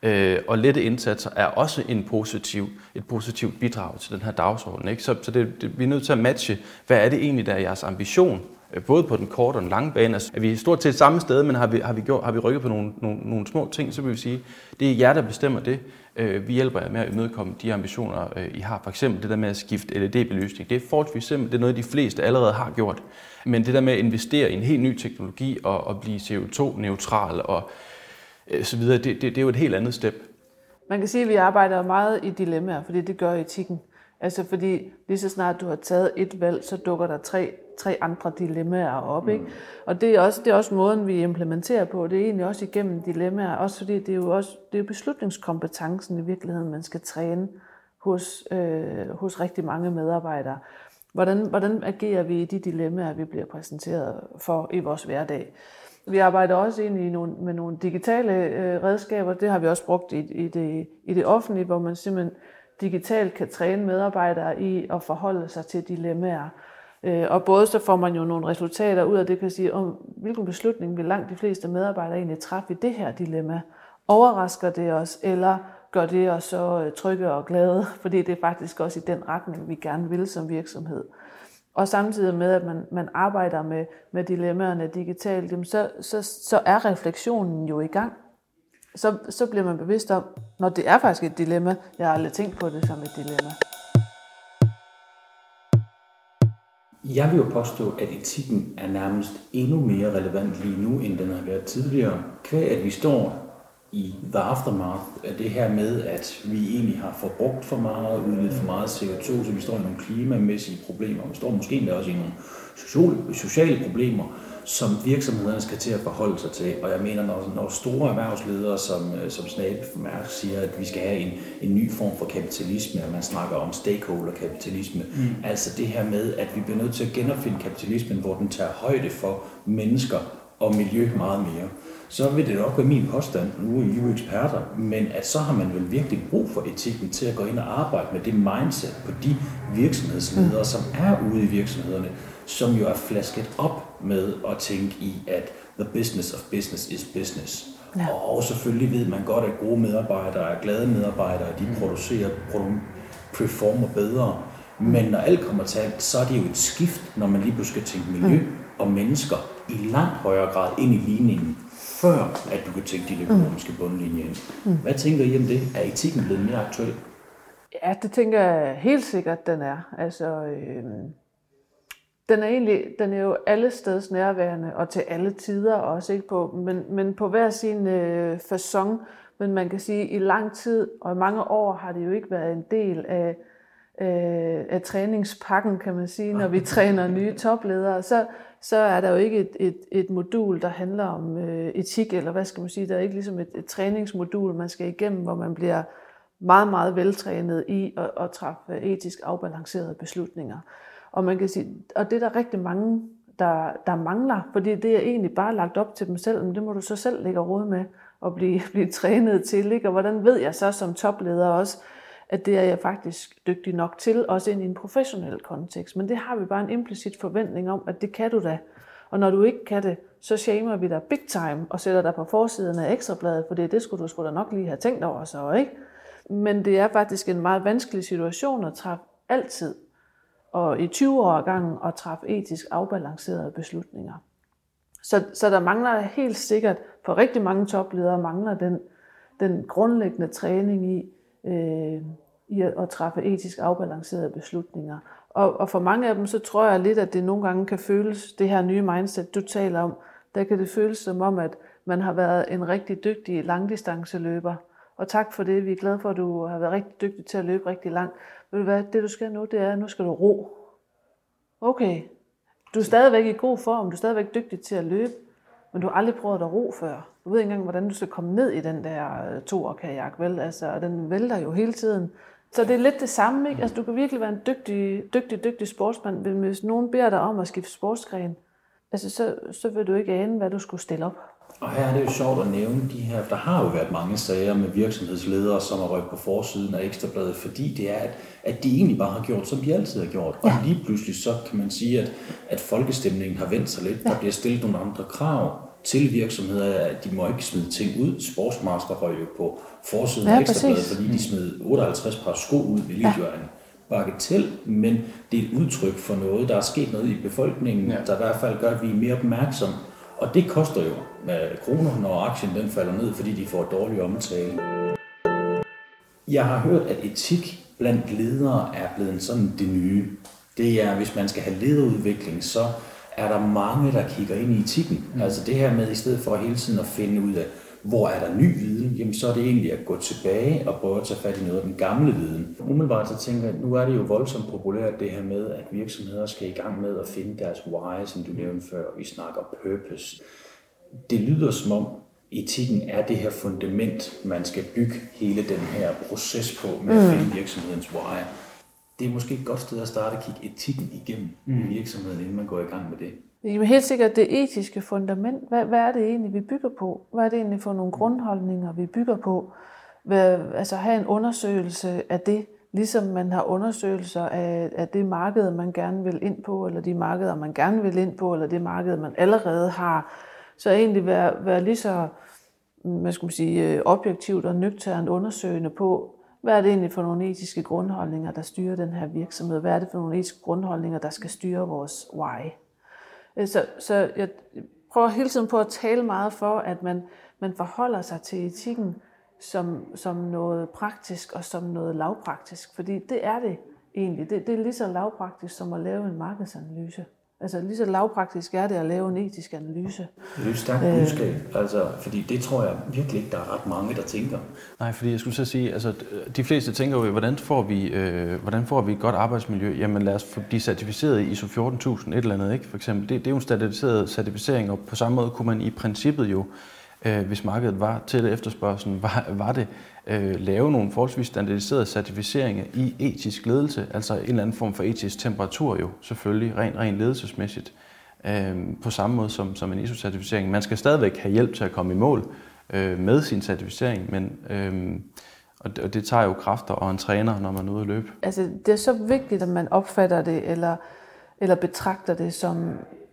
Øh, og lette indsatser er også en positiv, et positivt bidrag til den her dagsorden. Ikke? Så, så det, det, vi er nødt til at matche, hvad er det egentlig, der er jeres ambition, øh, både på den korte og den lange bane. Altså, er vi stort set samme sted, men har vi, har vi, gjort, har vi rykket på nogle, nogle, nogle små ting, så vil vi sige, det er jer, der bestemmer det. Øh, vi hjælper jer med at imødekomme de ambitioner, øh, I har. For eksempel det der med at skifte LED-belysning. Det er forholdsvis simpelt. Det er noget, de fleste allerede har gjort. Men det der med at investere i en helt ny teknologi og, og blive CO2-neutral og øh, så videre, det, det, det er jo et helt andet step. Man kan sige, at vi arbejder meget i dilemmaer, fordi det gør etikken. Altså fordi lige så snart du har taget et valg, så dukker der tre, tre andre dilemmaer op. Ikke? Mm. Og det er, også, det er også måden, vi implementerer på. Det er egentlig også igennem dilemmaer, også fordi det er jo også det er beslutningskompetencen i virkeligheden, man skal træne hos, øh, hos rigtig mange medarbejdere. Hvordan, hvordan agerer vi i de dilemmaer, vi bliver præsenteret for i vores hverdag? Vi arbejder også ind i nogle, med nogle digitale øh, redskaber. Det har vi også brugt i, i, det, i det offentlige, hvor man simpelthen digitalt kan træne medarbejdere i at forholde sig til dilemmaer. Øh, og både så får man jo nogle resultater ud af det, kan sige, om hvilken beslutning vil langt de fleste medarbejdere egentlig træffe i det her dilemma. Overrasker det os, eller gør det os så øh, trygge og glade, fordi det er faktisk også i den retning, vi gerne vil som virksomhed. Og samtidig med, at man, man arbejder med, med dilemmaerne digitalt, jamen så, så, så er refleksionen jo i gang. Så, så bliver man bevidst om, når det er faktisk et dilemma, jeg har aldrig tænkt på det som et dilemma. Jeg vil jo påstå, at etikken er nærmest endnu mere relevant lige nu, end den har været tidligere. Kvæg at vi står i the aftermath af det her med, at vi egentlig har forbrugt for meget, udledt for meget CO2, så vi står i nogle klimamæssige problemer. Vi står måske endda også i nogle sociale problemer, som virksomhederne skal til at forholde sig til. Og jeg mener, når, når store erhvervsledere som, øh, som Snape Mærsk siger, at vi skal have en, en ny form for kapitalisme, og man snakker om stakeholder-kapitalisme, mm. altså det her med, at vi bliver nødt til at genopfinde kapitalismen, hvor den tager højde for mennesker og miljø meget mere så vil det nok være min påstand, nu er I jo eksperter, men at så har man vel virkelig brug for etikken til at gå ind og arbejde med det mindset på de virksomhedsledere, mm. som er ude i virksomhederne, som jo er flasket op med at tænke i, at the business of business is business. Ja. Og selvfølgelig ved man godt, at gode medarbejdere er glade medarbejdere, de mm. producerer, performer bedre. Men når alt kommer til alt, så er det jo et skift, når man lige pludselig skal tænke miljø mm. og mennesker i langt højere grad ind i ligningen før at du kan tænke din økonomiske bundlinje ind. Mm. Hvad tænker I om det? Er etikken blevet mere aktuel? Ja, det tænker jeg helt sikkert, den er. Altså, øh, den er egentlig, den er jo alle steds nærværende, og til alle tider også, ikke på, men, men på hver sin øh, fasong. Men man kan sige, at i lang tid og i mange år har det jo ikke været en del af, øh, af træningspakken, kan man sige, når vi træner nye topledere. Så, så er der jo ikke et, et, et modul, der handler om øh, etik, eller hvad skal man sige, der er ikke ligesom et, et træningsmodul, man skal igennem, hvor man bliver meget, meget veltrænet i at, at træffe etisk afbalancerede beslutninger. Og man kan sige, og det er der rigtig mange, der, der mangler, fordi det er egentlig bare lagt op til dem selv, men det må du så selv lægge råd med og blive, blive trænet til. Ikke? Og hvordan ved jeg så som topleder også, at det er jeg faktisk dygtig nok til, også ind i en professionel kontekst. Men det har vi bare en implicit forventning om, at det kan du da. Og når du ikke kan det, så shamer vi dig big time og sætter dig på forsiden af ekstrabladet, for det, det skulle du skulle da nok lige have tænkt over så, ikke? Men det er faktisk en meget vanskelig situation at træffe altid, og i 20 år gangen, at træffe etisk afbalancerede beslutninger. Så, så der mangler helt sikkert, for rigtig mange topledere mangler den, den grundlæggende træning i, øh, i at, at træffe etisk afbalancerede beslutninger. Og, og for mange af dem, så tror jeg lidt, at det nogle gange kan føles, det her nye mindset, du taler om, der kan det føles som om, at man har været en rigtig dygtig langdistanceløber. Og tak for det. Vi er glade for, at du har været rigtig dygtig til at løbe rigtig langt. Ved du hvad, det du skal nu, det er, at nu skal du ro. Okay. Du er stadigvæk i god form, du er stadigvæk dygtig til at løbe, men du har aldrig prøvet at ro før. Du ved ikke engang, hvordan du skal komme ned i den der øh, to kajak, vel? Altså, den vælter jo hele tiden. Så det er lidt det samme, ikke? Altså, du kan virkelig være en dygtig, dygtig, dygtig sportsmand, men hvis nogen beder dig om at skifte sportsgren, altså, så, så vil du ikke ane, hvad du skulle stille op. Og her er det jo sjovt at nævne de her, der har jo været mange sager med virksomhedsledere, som har røget på forsiden af Ekstrabladet, fordi det er, at, at de egentlig bare har gjort, som de altid har gjort. Ja. Og lige pludselig så kan man sige, at, at folkestemningen har vendt sig lidt. Ja. Der bliver stillet nogle andre krav til virksomheder, at de må ikke smide ting ud. Sportsmaster røg jo på forsiden ja, af Ekstrabladet, fordi de smed 58 par sko ud, hvilket ja. jo er en bagatell, men det er et udtryk for noget, der er sket noget i befolkningen, ja. der i hvert fald gør, at vi er mere opmærksomme og det koster jo med kroner, når aktien den falder ned, fordi de får dårlig omtale. Jeg har hørt, at etik blandt ledere er blevet sådan det nye. Det er, hvis man skal have lederudvikling, så er der mange, der kigger ind i etikken. Mm. Altså det her med, i stedet for hele tiden at finde ud af, hvor er der ny viden, jamen så er det egentlig at gå tilbage og prøve at tage fat i noget af den gamle viden. Umiddelbart så tænker jeg, nu er det jo voldsomt populært det her med, at virksomheder skal i gang med at finde deres why, som du nævnte før, vi snakker purpose. Det lyder som om, etikken er det her fundament, man skal bygge hele den her proces på med at mm. finde virksomhedens why. det er måske et godt sted at starte at kigge etikken igennem mm. virksomheden, inden man går i gang med det. Jamen helt sikkert det etiske fundament. Hvad, hvad er det egentlig, vi bygger på? Hvad er det egentlig for nogle grundholdninger, vi bygger på? Hvad, altså have en undersøgelse af det, ligesom man har undersøgelser af, af det marked, man gerne vil ind på, eller de markeder, man gerne vil ind på, eller det marked, man allerede har. Så egentlig være, være lige så hvad skal man sige, øh, objektivt og nøgternt undersøgende på, hvad er det egentlig for nogle etiske grundholdninger, der styrer den her virksomhed? Hvad er det for nogle etiske grundholdninger, der skal styre vores why? Øh, så, så jeg prøver hele tiden på at tale meget for, at man, man forholder sig til etikken som, som noget praktisk og som noget lavpraktisk. Fordi det er det egentlig. Det, det er lige så lavpraktisk som at lave en markedsanalyse. Altså lige så lavpraktisk er det at lave en etisk analyse. Det er et stærkt øh. budskab, altså, fordi det tror jeg virkelig ikke, der er ret mange, der tænker. Nej, fordi jeg skulle så sige, altså de fleste tænker jo, hvordan får vi, øh, hvordan får vi et godt arbejdsmiljø? Jamen lad os blive certificeret i ISO 14000 et eller andet, ikke? For eksempel. Det, det er jo en standardiseret certificering, og på samme måde kunne man i princippet jo øh, hvis markedet var til efterspørgselen, var, var det øh, lave nogle forholdsvis standardiserede certificeringer i etisk ledelse, altså en eller anden form for etisk temperatur jo selvfølgelig, rent ren ledelsesmæssigt, øh, på samme måde som, som en ISO-certificering. Man skal stadigvæk have hjælp til at komme i mål øh, med sin certificering, men øh, og det, og det tager jo kræfter og en træner, når man er ude at løbe. Altså, det er så vigtigt, at man opfatter det eller, eller betragter det som,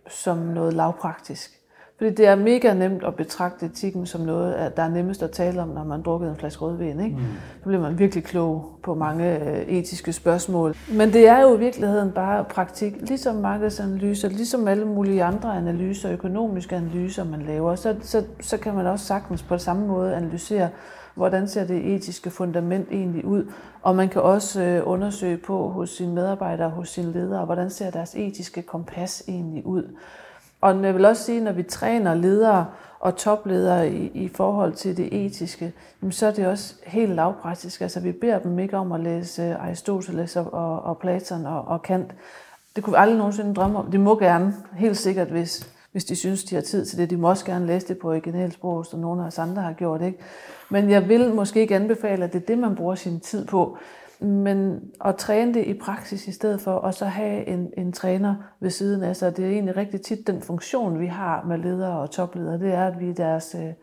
som noget lavpraktisk. Fordi det er mega nemt at betragte etikken som noget, der er nemmest at tale om, når man drukker en flaske rødvin. Ikke? Mm. Så bliver man virkelig klog på mange øh, etiske spørgsmål. Men det er jo i virkeligheden bare praktik, ligesom markedsanalyser, ligesom alle mulige andre analyser, økonomiske analyser, man laver. Så, så, så kan man også sagtens på samme måde analysere, hvordan ser det etiske fundament egentlig ud. Og man kan også øh, undersøge på hos sine medarbejdere, hos sine ledere, hvordan ser deres etiske kompas egentlig ud. Og jeg vil også sige, når vi træner ledere og topledere i, i forhold til det etiske, så er det også helt lavpraktisk. Altså vi beder dem ikke om at læse Aristoteles og, og Platon og, og Kant. Det kunne vi aldrig nogensinde drømme om. De må gerne, helt sikkert, hvis, hvis de synes, de har tid til det. De må også gerne læse det på originalsprog, som nogle af os andre har gjort. Ikke? Men jeg vil måske ikke anbefale, at det er det, man bruger sin tid på men at træne det i praksis i stedet for, og så have en, en træner ved siden af sig. Det er egentlig rigtig tit den funktion, vi har med ledere og topledere, det er, at vi er deres, øh,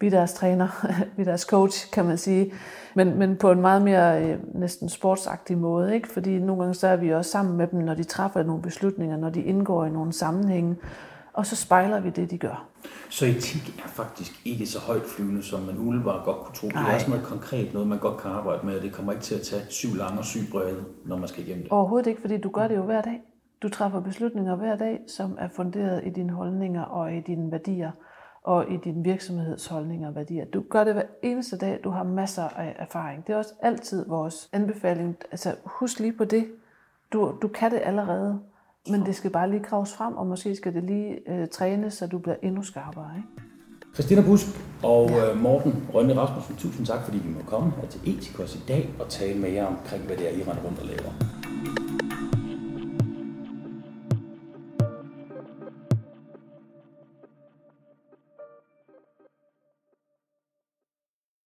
vi er deres træner, vi er deres coach, kan man sige. Men, men på en meget mere øh, næsten sportsagtig måde, ikke? fordi nogle gange så er vi også sammen med dem, når de træffer nogle beslutninger, når de indgår i nogle sammenhænge og så spejler vi det, de gør. Så etik er faktisk ikke så højt flyvende, som man umiddelbart godt kunne tro. Det er også noget konkret, noget man godt kan arbejde med, og det kommer ikke til at tage syv lange og syv brede, når man skal igennem det. Overhovedet ikke, fordi du gør det jo hver dag. Du træffer beslutninger hver dag, som er funderet i dine holdninger og i dine værdier og i din virksomhedsholdninger og værdier. Du gør det hver eneste dag, du har masser af erfaring. Det er også altid vores anbefaling. Altså husk lige på det. Du, du kan det allerede. Men det skal bare lige kraves frem, og måske skal det lige øh, trænes, så du bliver endnu skarpere. Ikke? Christina Busk og ja. Øh, Morten Rønne Rasmussen, tusind tak, fordi vi må komme her til Etikos i dag og tale med jer omkring, hvad det er, I render rundt og laver.